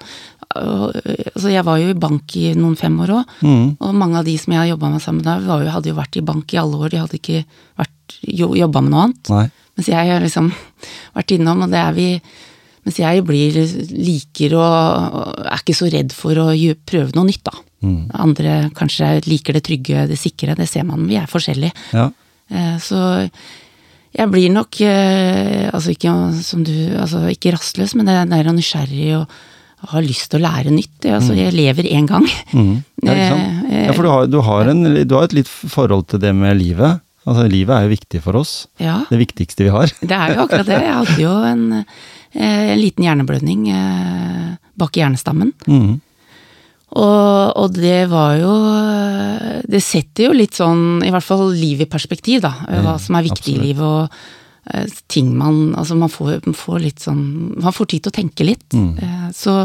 S2: Altså jeg var jo i bank i noen fem år òg,
S1: Mm.
S2: og mange av de som jeg har jobba med sammen var jo, hadde jo vært i bank i alle år, de hadde ikke vært, jo, jobba med noe annet.
S1: Nei.
S2: Mens jeg har liksom vært innom, og det er vi Mens jeg blir liker og, og er ikke så redd for å prøve noe nytt, da.
S1: Mm.
S2: Andre kanskje liker det trygge, det sikre, det ser man. Vi er forskjellige.
S1: Ja.
S2: Eh, Så jeg blir nok eh, altså ikke som du, altså ikke rastløs, men det er der nysgjerrig og har lyst til å lære nytt. Altså, jeg lever én gang.
S1: Mm. Ja?
S2: Eh,
S1: ja, for du har, du, har en, du har et litt forhold til det med livet. Altså, livet er jo viktig for oss.
S2: Ja,
S1: Det viktigste vi har.
S2: det er jo akkurat det. Jeg hadde jo en, eh, en liten hjerneblødning eh, bak i hjernestammen.
S1: Mm.
S2: Og, og det var jo Det setter jo litt sånn, i hvert fall livet i perspektiv, da. Hva som er viktig
S1: absolutt.
S2: i livet og ting man Altså man får, man får litt sånn Man får tid til å tenke litt.
S1: Mm.
S2: Eh, Så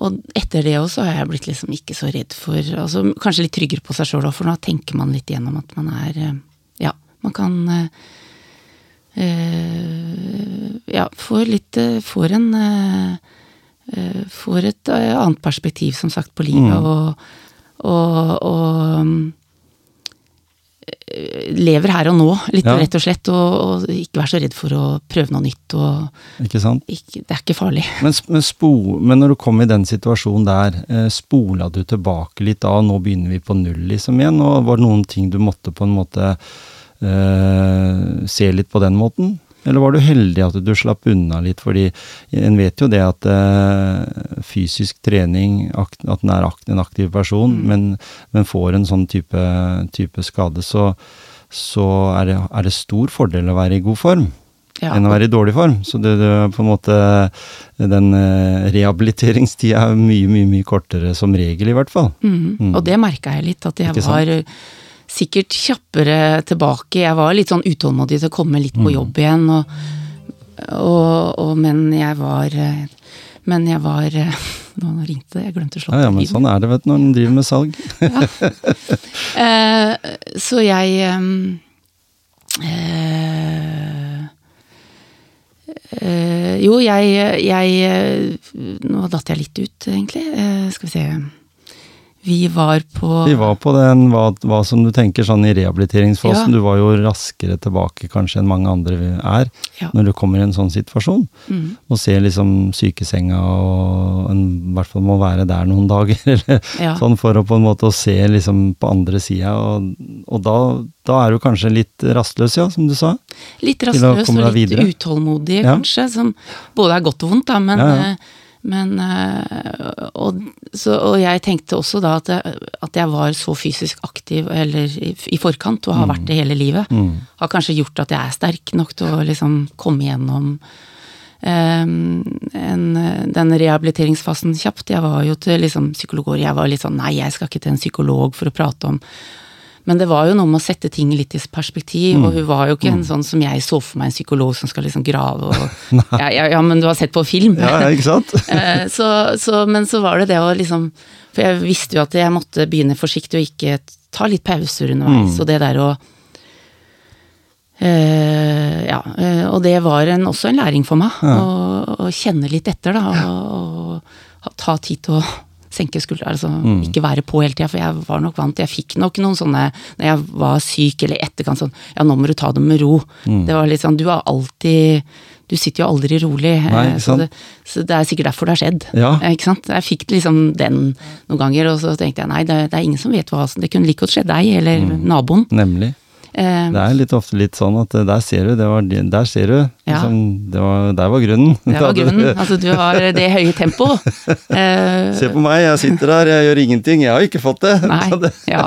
S2: og etter det også har jeg blitt liksom ikke så redd for altså Kanskje litt tryggere på seg sjøl òg, for nå tenker man litt igjennom at man er eh, Ja, man kan eh, eh, Ja, får litt eh, Får en eh, eh, Får et eh, annet perspektiv, som sagt, på livet,
S1: Mm.
S2: og, og, og mm, eh, lever her og nå, litt
S1: Ja.
S2: rett og slett, og, og ikke være så redd for å prøve noe nytt, og
S1: Ikke sant?
S2: ikke, det er ikke farlig.
S1: Men, men, spo, men når du kom i den situasjonen der, eh, spola du tilbake litt da, nå begynner vi på null liksom igjen, og var det noen ting du måtte på en måte eh, se litt på den måten? Eller var du heldig at du slapp unna litt, fordi en vet jo det at uh, fysisk trening, akt, at en er akt, en aktiv person, men, men får en sånn type, type skade, så, så er, det, er det stor fordel å være i god form
S2: Ja,
S1: enn å være i dårlig form. Så det, det på en måte Den eh, rehabiliteringstida er mye, mye mye kortere, som regel i hvert fall.
S2: Mhm. Og det merka jeg litt, at jeg var sikkert kjappere tilbake. Jeg var litt sånn utålmodig til å komme litt
S1: Mm.
S2: på jobb igjen, og, og, og Men jeg var Men jeg var Nå ringte det, jeg glemte å slå
S1: Ja, ja, men sånn er det vet du, når en driver med salg.
S2: Eh, så jeg ehm, eh, eh, Jo, jeg, jeg Nå datt jeg litt ut, egentlig. Eh, skal vi se Vi var på
S1: Vi var på den, hva, hva som du tenker sånn i rehabiliteringsfasen.
S2: Ja.
S1: Du var jo raskere tilbake kanskje enn mange andre er,
S2: Ja.
S1: når du kommer i en sånn situasjon.
S2: Mm.
S1: Og ser liksom sykesenga og en, i hvert fall må være der noen dager, eller
S2: Ja.
S1: sånn for å på en måte å se liksom på andre sida. Og, og da, da er du kanskje litt rastløs, ja, som du sa.
S2: Litt rastløs og litt utålmodig,
S1: Ja.
S2: kanskje, som både er godt og vondt, da, men, eh, men eh, og, så, og jeg tenkte også da at jeg, at jeg var så fysisk aktiv, eller i, i forkant, og har vært det hele livet,
S1: Mm.
S2: har kanskje gjort at jeg er sterk nok til å liksom komme gjennom um, en, den rehabiliteringsfasen kjapt. Jeg var jo til liksom psykologer, jeg var litt sånn nei, jeg skal ikke til en psykolog for å prate om men det var jo noe med å sette ting litt i perspektiv,
S1: Mm.
S2: og hun var jo ikke en sånn som jeg så for meg, en psykolog som skal liksom grave og ja, ja, ja, men du har sett på film.
S1: Ja, ikke sant?
S2: Eh, så, så, men så var det det å liksom For jeg visste jo at jeg måtte begynne forsiktig og ikke ta litt pauser underveis,
S1: Mm.
S2: og det der å eh, Ja, eh, og det var en, også en læring for meg, å, å kjenne litt etter, da, og, og ta tid til å senke skuldra, altså
S1: Mm.
S2: ikke være på hele tida, for jeg var nok vant. Jeg fikk nok noen sånne når jeg var syk eller i etterkant sånn Ja, nå må du ta det med ro.
S1: Mm.
S2: Det var litt sånn Du har alltid Du sitter jo aldri rolig. eh,
S1: Nei,
S2: så, det, så det er sikkert derfor det har skjedd.
S1: Ja.
S2: Eh, Ikke sant? Jeg fikk liksom den noen ganger, og så tenkte jeg nei, det, det er ingen som vet hva som Det kunne like godt skjedd deg, eller
S1: Mm.
S2: naboen.
S1: Nemlig.
S2: Eh,
S1: Det er litt ofte litt sånn at eh, der ser du, det var, der ser du.
S2: Ja.
S1: Liksom, det var, der var grunnen.
S2: det var grunnen. Altså, du har det høye tempoet. Eh,
S1: Se på meg, jeg sitter her, jeg gjør ingenting. Jeg har ikke fått det.
S2: Nei, ja.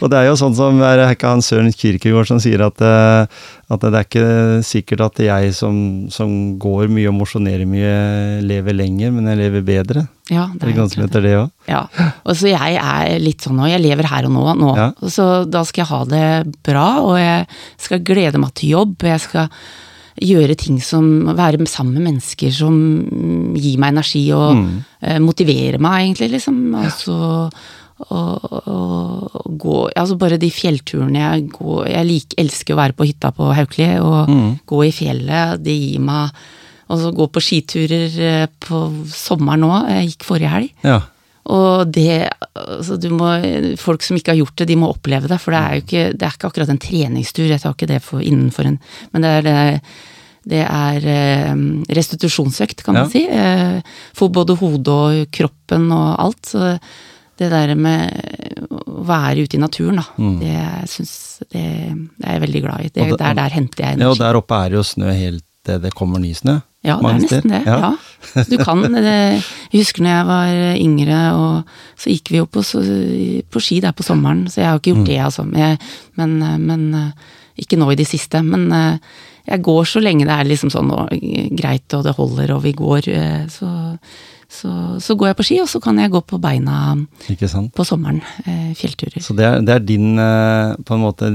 S1: og det er jo sånn som er ikke han Søren Kierkegaard som sier at, eh, at det er ikke sikkert at jeg som, som går mye og mosjonerer mye, lever lenger, men jeg lever bedre.
S2: Ja,
S1: Det er ganske
S2: lett
S1: etter det òg.
S2: Ja, og så jeg er litt sånn nå, jeg lever her og nå, nå.
S1: Ja.
S2: Så da skal jeg ha det bra, og jeg skal glede meg til jobb, og jeg skal gjøre ting som Være sammen med mennesker som gir meg energi og
S1: Mm.
S2: eh, motiverer meg, egentlig, liksom. Altså og, og, og gå Altså bare de fjellturene jeg går Jeg lik, elsker å være på hytta på Haukeli og
S1: Mm.
S2: gå i fjellet. Det gir meg Og så gå på skiturer eh, på sommeren nå. Jeg gikk forrige helg.
S1: Ja.
S2: Og det altså du må, Folk som ikke har gjort det, de må oppleve det. For det er jo ikke, det er ikke akkurat en treningstur, jeg tar ikke det for innenfor en Men det er, det, det er eh, restitusjonsøkt, kan man
S1: Ja.
S2: si. Eh, For både hodet og kroppen og alt. Så det der med å være ute i naturen, da, det, jeg synes, det, det er jeg veldig glad i. Det,
S1: Mm. Og det-
S2: der, der henter jeg energi.
S1: ja, og der oppe er det jo snø helt til det kommer ny snø.
S2: Ja, det er nesten det. Ja. ja. Du kan, det, Jeg husker når jeg var yngre, og så gikk vi jo på, så, på ski der på sommeren, så jeg har ikke gjort det, altså. Men, men, ikke nå i det siste. Men jeg går så lenge det er liksom sånn og, greit, og det holder, og vi går, så, så, så, går jeg på ski, og så kan jeg gå på beina på sommeren. fjellturer.
S1: Så det er, det er, din, på en måte,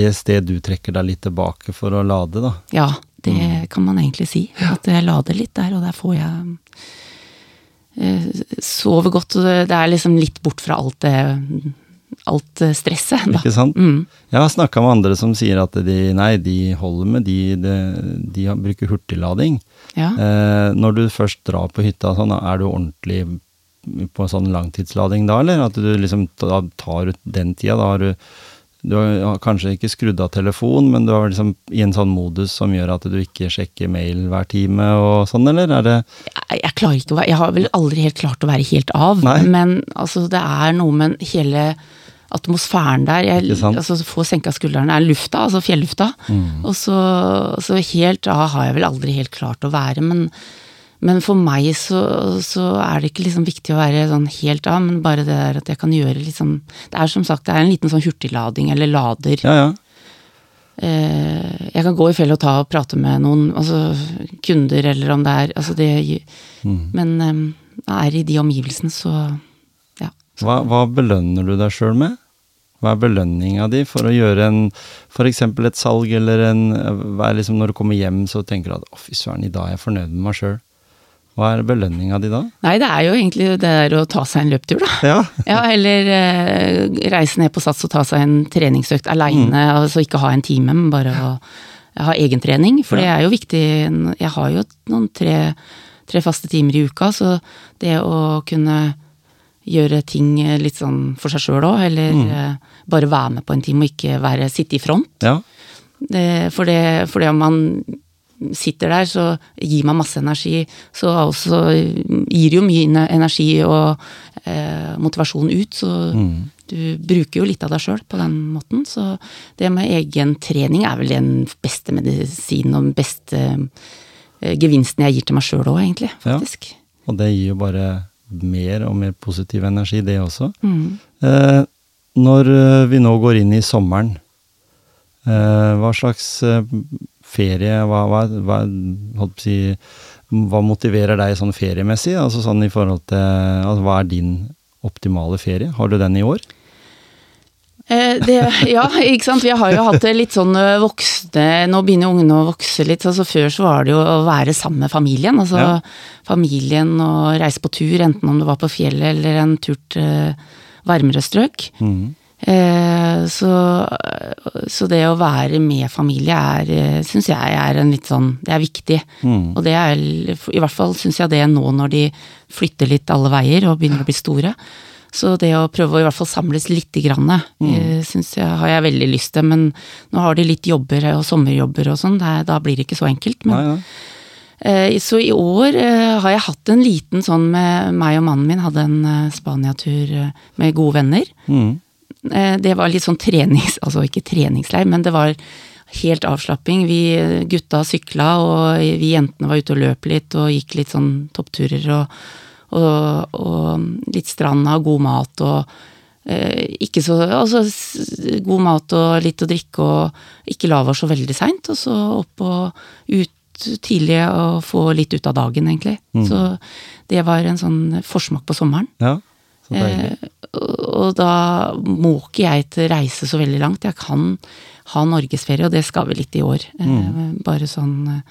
S1: det sted du trekker deg litt tilbake for å lade, da?
S2: Ja, det mm. kan man egentlig si. At jeg lader litt der, og der får jeg eh, sover godt. Og det er liksom litt bort fra alt det alt stresset.
S1: Da. Ikke sant. Mm. Jeg har snakka med andre som sier at de, nei, de holder med de, de, de bruker hurtiglading. Ja. Eh, når du først drar på hytta, sånn, er du ordentlig på en sånn langtidslading da, eller? At du liksom da tar ut den tida? Da har du du har kanskje ikke skrudd av telefonen, men du er liksom i en sånn modus som gjør at du ikke sjekker mail hver time og sånn, eller er det
S2: jeg, jeg, klarer ikke å være Jeg har vel aldri helt klart å være helt av, Nei. men altså det er noe med hele atmosfæren der. Jeg altså, Få senka skuldrene er lufta, altså fjellufta. Mm. Og så, så helt av har jeg vel aldri helt klart å være, men men for meg så, så, er det ikke liksom viktig å være sånn helt av, men bare det der at jeg kan gjøre liksom Det er som sagt det er en liten sånn hurtiglading, eller lader.
S1: Ja, ja.
S2: Eh, jeg kan gå i fjellet og ta og prate med noen, altså kunder eller om det er altså det, mm. Men um, er i de omgivelsene, så ja.
S1: Så. Hva, hva, belønner du deg sjøl med? Hva er belønninga di for å gjøre en f.eks. et salg, eller en hva er liksom Når du kommer hjem, så tenker du at å, fy søren, i dag er jeg fornøyd med meg sjøl. Hva er belønninga di da?
S2: Nei, det er jo egentlig det der å ta seg en løptur, da.
S1: Ja.
S2: ja eller eh, reise ned på Sats og ta seg en treningsøkt aleine, mm. altså ikke ha en time, men bare å ha egentrening. For ja. det er jo viktig. Jeg har jo noen tre, tre, faste timer i uka, så det å kunne gjøre ting litt sånn for seg sjøl òg, eller mm. eh, bare være med på en time og ikke være, sitte i front.
S1: Ja.
S2: Det, for, det, for det om man sitter der, så gir man masse energi. Så også gir jo mye energi og eh, motivasjon ut, så mm. du bruker jo litt av deg sjøl på den måten. Så det med egen trening er vel den beste medisinen og den beste eh, gevinsten jeg gir til meg sjøl òg, egentlig. faktisk. Ja,
S1: og det gir jo bare mer og mer positiv energi, det også. Mm. Eh, når eh, vi nå går inn i sommeren, eh, hva slags eh, ferie, hva, hva, hva, si, hva, motiverer deg sånn feriemessig? Altså sånn i forhold til altså, Hva er din optimale ferie? Har du den i år?
S2: Eh, det, ja, ikke sant. Vi har jo hatt det litt sånn eh, voksne Nå begynner ungene å vokse litt. altså Før så var det jo å være sammen med familien. Altså ja. familien og reise på tur, enten om det var på fjellet eller en tur til varmere strøk. Mm. Eh, så, så, det å være med familie er, eh, syns jeg er en litt sånn Det er viktig. Mm. Og det er i hvert fall syns jeg det nå når de flytter litt alle veier og begynner å bli store. Så det å prøve å i hvert fall samles lite grann, mm. Eh, syns jeg har jeg veldig lyst til. Men nå har de litt jobber og sommerjobber og sånn, da blir det ikke så enkelt. Men, Nei, ja. Så i år har jeg hatt en liten sånn med meg og mannen min, hadde en Spania-tur med gode venner. Mm. Eh, det var litt sånn trenings... Altså ikke treningsleir, men det var helt avslapping. Vi gutta sykla, og vi jentene var ute og løp litt og gikk litt sånn toppturer og, og, og litt stranda og god mat og eh, ikke så Altså god mat og litt å drikke og ikke la oss så veldig seint, og så opp og ut tidlig og få litt ut av dagen, egentlig. Mm. Så det var en sånn forsmak på sommeren.
S1: Ja. Eh,
S2: og da må ikke jeg til reise så veldig langt. Jeg kan ha norgesferie, og det skal vi litt i år. Eh, mm. Bare sånn eh,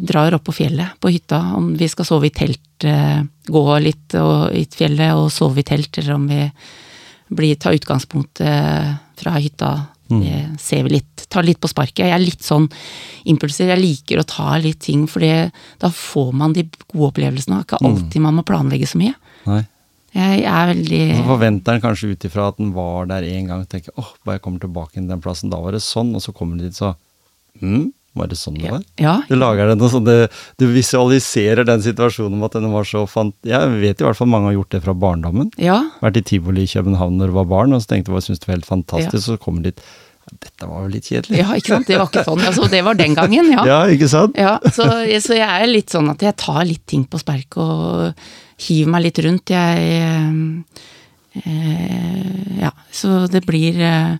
S2: Drar opp på fjellet, på hytta. Om vi skal sove i telt, eh, gå litt og, i fjellet og sove i telt, eller om vi blir, tar utgangspunkt eh, fra hytta. Mm. Det ser vi litt. Tar litt på sparket. Jeg er litt sånn impulser. Jeg liker å ta litt ting, for da får man de gode opplevelsene. Ikke mm. alltid man må planlegge så mye.
S1: Nei.
S2: Jeg er veldig
S1: Så forventer en kanskje ut ifra at den var der en gang, og tenker åh, bare jeg kommer tilbake til den plassen, da var det sånn, og så kommer du dit, så hm, var det sånn det var?
S2: Ja.
S1: Du lager den, sånn, det, du visualiserer den situasjonen med at den var så fant... Jeg vet i hvert fall mange har gjort det fra barndommen.
S2: Ja.
S1: Vært i tivoli i København når du var barn, og så tenkte du jeg synes det var helt fantastisk, ja. så kommer du dit Dette var jo litt kjedelig.
S2: Ja, ikke sant. Det var ikke sånn. Altså, det var den gangen, ja.
S1: Ja, ikke sant?
S2: Ja, så, så jeg er litt sånn at jeg tar litt ting på sperk og hiver meg litt rundt. Jeg eh, Ja, så det blir eh,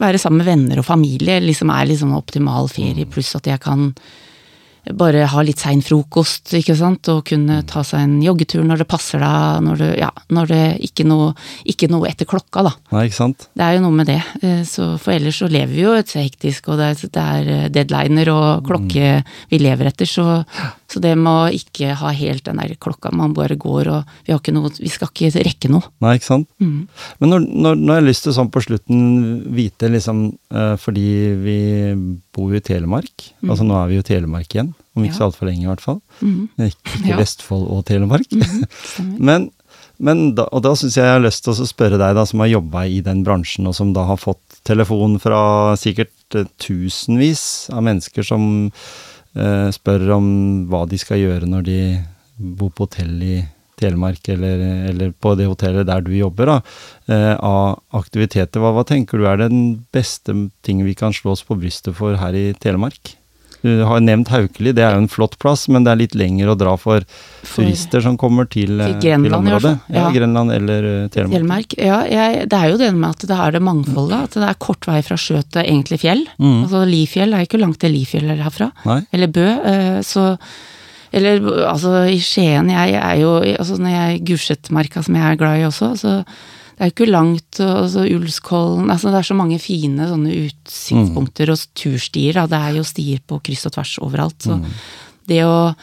S2: Være sammen med venner og familie liksom er liksom optimal ferie, pluss at jeg kan bare ha litt sein frokost, ikke sant, og kunne ta seg en joggetur når det passer deg, når det, ja, når det ikke noe, ikke noe etter klokka, da.
S1: Nei, ikke sant?
S2: Det er jo noe med det. Eh, Så for ellers så lever vi jo et hektisk, og det er, det er eh, deadliner og klokke vi lever etter, så, så det med å ikke ha helt den der klokka, man bare går og Vi har ikke noe Vi skal ikke rekke noe.
S1: Nei, ikke sant?
S2: Mm.
S1: Men når, når, når jeg har lyst til sånn på slutten vite liksom uh, Fordi vi bor jo i Telemark. Altså nå er vi jo i Telemark igjen. Om ikke så
S2: Ja.
S1: altfor lenge, i hvert fall.
S2: Mm.
S1: Ikke, ikke
S2: Ja.
S1: Vestfold og Telemark.
S2: Stemmer.
S1: Men, men da, og da syns jeg jeg har lyst til å spørre deg, da, som har jobba i den bransjen, og som da har fått telefon fra sikkert tusenvis av mennesker som spør om hva de skal gjøre når de bor på hotell i Telemark, eller, eller på det hotellet der du jobber, da, eh, av aktiviteter. Hva, hva tenker du er den beste ting vi kan slå oss på brystet for her i Telemark? Du har nevnt Haukeli, det er jo en flott plass, men det er litt lenger å dra for,
S2: For-
S1: turister som kommer til, eh,
S2: Til Grenland, til
S1: området. Ja,
S2: Ja.
S1: Grenland eller eh, Telemark.
S2: Telemark. Ja, jeg, det er jo det med at det er det mangfoldet, at det er kort vei fra sjø til egentlig fjell.
S1: Mm.
S2: Altså Lifjell er jo ikke langt til Lifjell herfra.
S1: Nei?
S2: Eller Bø. eh, Så Eller altså i Skien, jeg er jo altså Når jeg Gulsetmarka som jeg er glad i også, så det er jo ikke langt, altså Ulskollen altså Det er så mange fine sånne utsiktspunkter og turstier. Da. Det er jo stier på kryss og tvers overalt. Så
S1: Mm.
S2: det å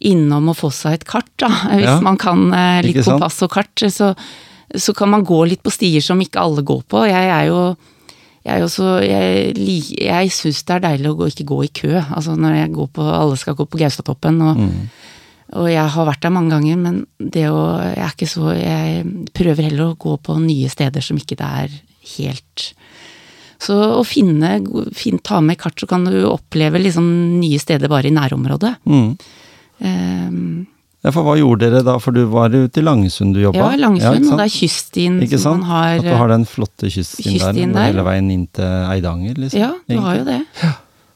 S2: innom og få seg et kart, da, hvis
S1: Ja.
S2: man kan eh, litt kompass og kart, så, så kan man gå litt på stier som ikke alle går på. Jeg er jo jeg også, så Jeg, jeg syns det er deilig å gå, ikke gå i kø. Altså når jeg går på Alle skal gå på Gaustatoppen, og,
S1: Mm.
S2: Og jeg har vært der mange ganger, men det å Jeg er ikke så Jeg prøver heller å gå på nye steder som ikke det er helt Så å finne, fin, ta med kart, så kan du oppleve liksom nye steder bare i nærområdet.
S1: Mm.
S2: Um,
S1: Ja, for hva gjorde dere da? For du var ute i Langesund du jobba?
S2: ja, Langsund,
S1: ja,
S2: og det er kyststien
S1: Ikke
S2: som
S1: sant?
S2: man har
S1: At du har den flotte kyststien,
S2: kyststien
S1: der,
S2: der.
S1: hele veien inn til Eidanger, liksom?
S2: Ja, du har jo det.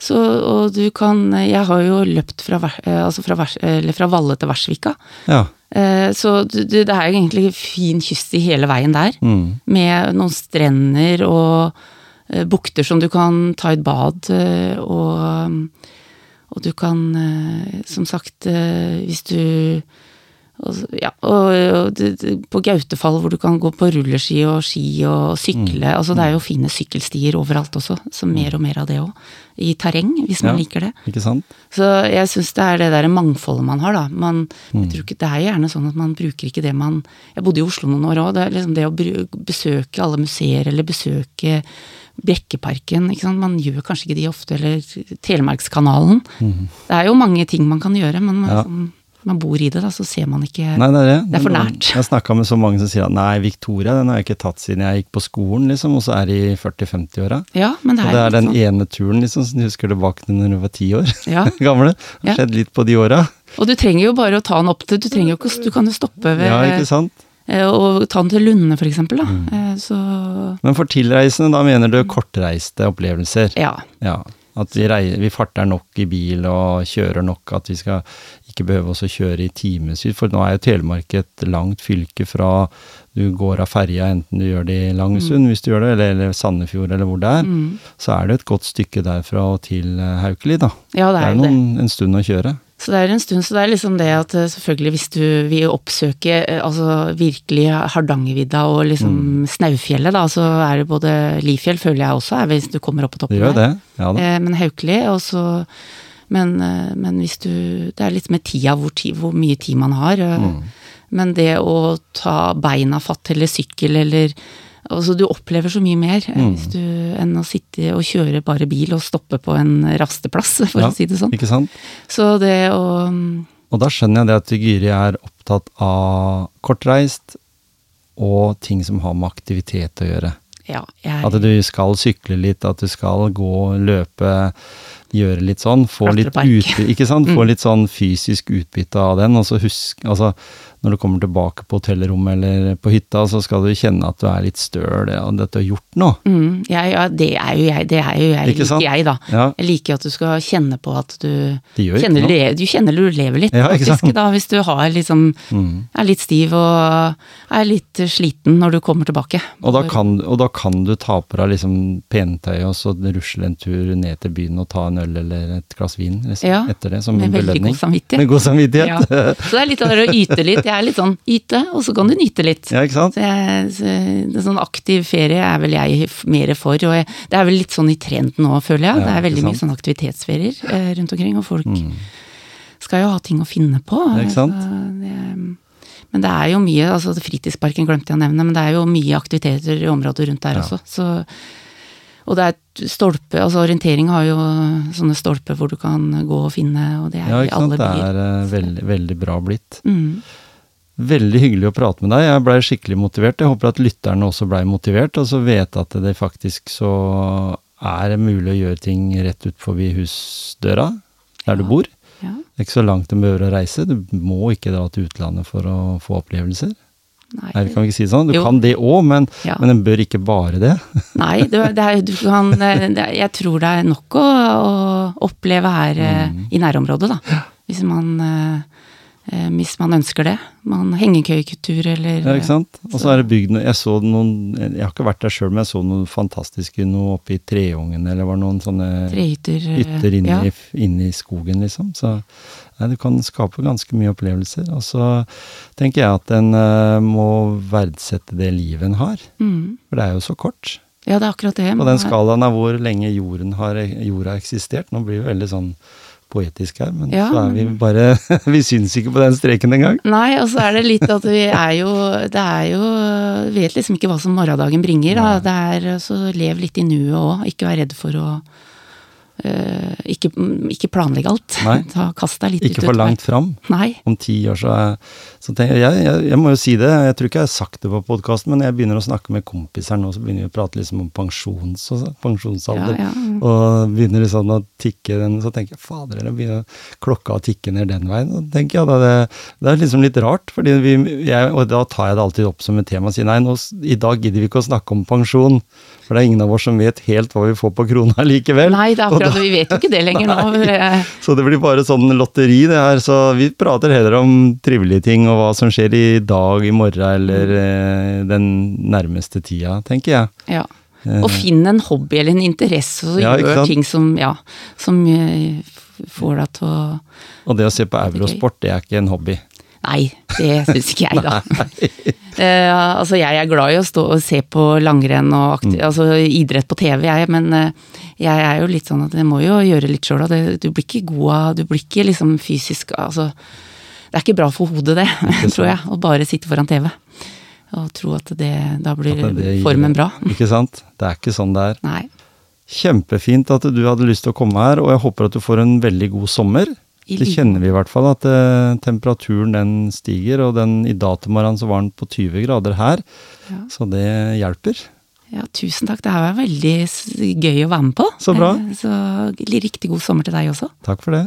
S2: Så, og du kan Jeg har jo løpt fra, eh, altså fra, fra Valle til Versvika.
S1: Ja.
S2: Eh, Så du- det er jo egentlig fin kyst i hele veien der.
S1: Mm.
S2: Med noen strender og eh, bukter som du kan ta et bad, og, og du kan, som sagt, hvis du og, ja, og, og på Gautefall hvor du kan gå på rulleski og ski og sykle.
S1: Mm.
S2: altså Det er jo fine sykkelstier overalt også, så mer og mer av det òg. I terreng, hvis man
S1: Ja.
S2: liker det.
S1: Ikke sant?
S2: Så jeg syns det er det der mangfoldet man har, da. Man,
S1: Mm.
S2: ikke, det er gjerne sånn at man bruker ikke det man Jeg bodde i Oslo noen år òg. Det, er liksom det å besøke alle museer eller besøke Brekkeparken. Ikke sant? Man gjør kanskje ikke de ofte, eller Telemarkskanalen. Det er jo mange ting man kan gjøre, men man,
S1: Mm. Ja.
S2: sånn, man bor i det, da, så ser man ikke
S1: Nei, det er det.
S2: Det er for nært.
S1: Jeg har snakka med så mange som sier at nei, Victoria den har jeg ikke tatt siden jeg gikk på skolen, liksom, og så er de i 40-50-åra.
S2: Ja, men det
S1: Og det er den
S2: sånn.
S1: ene turen liksom, som du husker tilbake til når du var ti år
S2: Ja.
S1: gamle. Det har skjedd litt på de åra.
S2: Og du trenger jo bare å ta den opp til Du trenger jo ikke Du kan jo stoppe ved
S1: Ja, ikke sant?
S2: eh, Og ta den til Lunde, eksempel.
S1: Mm.
S2: Eh, Så
S1: Men for tilreisende, da mener du kortreiste opplevelser?
S2: ja.
S1: Ja. At vi, rei, vi farter nok i bil og kjører nok, at vi skal ikke behøve å kjøre i timevis. For nå er jo Telemark et langt fylke fra du går av ferja, enten du gjør det i Langesund, hvis du gjør det, eller, eller Sandefjord, eller hvor det er.
S2: Mm.
S1: Så er det et godt stykke derfra og til eh, Haukeli, da.
S2: Ja, det
S1: Det
S2: er noen, det.
S1: en stund å kjøre.
S2: Så det er en stund, så det er liksom det at eh, selvfølgelig hvis du vil oppsøke eh, altså virkelig Hardangervidda og liksom Snaufjellet, da, så er det både Lifjell, føler jeg også, er hvis du kommer opp på
S1: Det
S2: toppen
S1: gjør
S2: der.
S1: det. Ja da.
S2: Eh, Men Haukeli, og så men, eh, men hvis du Det er litt med tida, hvor, ti, hvor mye tid man har. eh,
S1: Mm.
S2: Men det å ta beina fatt eller sykkel eller Altså, du opplever så mye mer eh,
S1: Mm.
S2: du, enn å sitte og kjøre bare bil og stoppe på en rasteplass, for
S1: Ja,
S2: å si det sånn.
S1: Ikke sant?
S2: Så det å mm,
S1: Og da skjønner jeg det at Gyri er opptatt av kortreist og ting som har med aktivitet å gjøre.
S2: Ja, jeg
S1: At du skal sykle litt, at du skal gå, løpe. Gjøre litt sånn. Få litt, utbytte? Få
S2: Mm.
S1: litt sånn fysisk utbytte av den. Og så husk altså, når du kommer tilbake på hotellrommet eller på hytta, så skal du kjenne at du er litt støl, og at du har gjort noe.
S2: Mm, ja, ja, det er jo jeg, det er jo jeg,
S1: Ikke
S2: liker jeg, da.
S1: Ja.
S2: Jeg liker at du skal kjenne på at du kjenner. Du kjenner du lever litt,
S1: Ja,
S2: faktisk, da, hvis du har liksom
S1: Mm.
S2: er litt stiv og er litt sliten når du kommer tilbake.
S1: Og da, kan, og da kan du ta på deg liksom pentøy og så rusle en tur ned til byen og ta en øl eller et glass vin liksom,
S2: Ja,
S1: etter det, som
S2: med
S1: en belønning. Med god samvittighet.
S2: Ja. Så det er litt av det å yte litt. Jeg er litt sånn yte, og så kan du nyte litt.
S1: Ja, ikke sant?
S2: Så jeg, så, det sånn aktiv ferie er vel jeg mer for, og jeg, det er vel litt sånn i trenden nå, føler jeg. Det er veldig mye sånn aktivitetsferier eh, rundt omkring, og folk
S1: Mm.
S2: skal jo ha ting å finne på.
S1: Ja, ikke sant?
S2: Så det, men det er jo mye, altså Fritidsparken glemte jeg å nevne, men det er jo mye aktiviteter i området rundt der
S1: Ja.
S2: også. Så, og det er et stolpe, altså orientering har jo sånne stolper hvor du kan gå og finne, og det er
S1: Ja,
S2: i
S1: ikke sant.
S2: alle
S1: Det er eh, veldig, veldig bra blitt.
S2: Mm.
S1: Veldig hyggelig å prate med deg. Jeg blei skikkelig motivert. Jeg håper at lytterne også blei motivert, og så vet at det faktisk så er det mulig å gjøre ting rett ut forbi husdøra, der du bor.
S2: Ja.
S1: Det er ikke så langt du behøver å reise. Du må ikke dra til utlandet for å få opplevelser.
S2: Nei,
S1: Nei, vi ikke si det sånn. Du
S2: Jo.
S1: kan det òg, men,
S2: Ja.
S1: men en bør ikke bare det.
S2: Nei, det, det er, du kan, det, det, jeg tror det er nok å, å oppleve her eh,
S1: Mm.
S2: i nærområdet, da. Hvis man, eh, eh, hvis man ønsker det. Man Hengekøyekultur eller
S1: Ja, ikke sant? Og så er det bygd Jeg så noen Jeg har ikke vært der sjøl, men jeg så noen fantastiske noe oppe i Treungen, eller var noen sånne
S2: trehytter. eh,
S1: hytter inne,
S2: ja.
S1: i, inne i skogen, liksom. Så nei, du kan skape ganske mye opplevelser. Og så tenker jeg at en uh, må verdsette det livet en har.
S2: Mm.
S1: For det er jo så kort.
S2: ja, det er akkurat det.
S1: På den skalaen av hvor lenge jorden har, jorda har eksistert. Nå blir vi veldig sånn poetisk her, men
S2: Ja,
S1: så er vi bare Vi syns ikke på den streken engang.
S2: Nei, og så er det litt at vi er jo Det er jo Vet liksom ikke hva som morgendagen bringer. Da. Det er Så lev litt i nuet òg. Ikke vær redd for å ikke, ikke planlegge alt.
S1: Nei.
S2: Ta, kast deg litt
S1: Ikke
S2: ut
S1: for langt fram.
S2: Nei.
S1: Om ti år så så tenker jeg, jeg, jeg må jo si det, jeg tror ikke jeg har sagt det på podkasten, men jeg begynner å snakke med kompiser nå, så begynner vi å prate liksom om pensjons, og så- pensjonsalder.
S2: Ja, ja.
S1: Og begynner liksom å tikke den, så tenker jeg fader, eller begynner klokka å tikke ned den veien. Og tenker jeg, da, det, det er liksom litt rart, fordi vi, jeg, og da tar jeg det alltid opp som et tema og sier nei, nå, i dag gidder vi ikke å snakke om pensjon, for det er ingen av oss som vet helt hva vi får på krona likevel.
S2: Nei, det er akkurat. Vi vet jo ikke det lenger nå. Eh,
S1: så det blir bare sånn lotteri det her, så vi prater heller om trivelige ting og hva som skjer i dag, i morgen eller eh, den nærmeste tida, tenker jeg.
S2: Ja. Og finn en hobby eller en interesse, og
S1: Ja,
S2: gjør ting som, ja, som eh, får deg til å
S1: Og det å se på eurosport, det er ikke en hobby.
S2: Nei, det syns ikke jeg, da. uh, altså, jeg er glad i å stå og se på langrenn og aktiv,
S1: Mm.
S2: altså, idrett på TV, jeg, men uh, jeg er jo litt sånn at jeg må jo gjøre litt sjøl, du blir ikke god av Du blir ikke liksom fysisk Altså, det er ikke bra for hodet, det, tror jeg, å bare sitte foran TV. Og tro at det Da blir
S1: det, det
S2: formen bra.
S1: Ikke sant? Det er ikke sånn det er.
S2: Nei.
S1: Kjempefint at du hadde lyst til å komme her, og jeg håper at du får en veldig god sommer. Det kjenner vi i hvert fall, at eh, temperaturen den stiger, og den, i dag til morgenen så var den på 20 grader her,
S2: Ja.
S1: så det hjelper.
S2: Ja, tusen takk. Det her var veldig gøy å være med på.
S1: Så bra.
S2: Eh, Så riktig god sommer til deg også.
S1: Takk for det.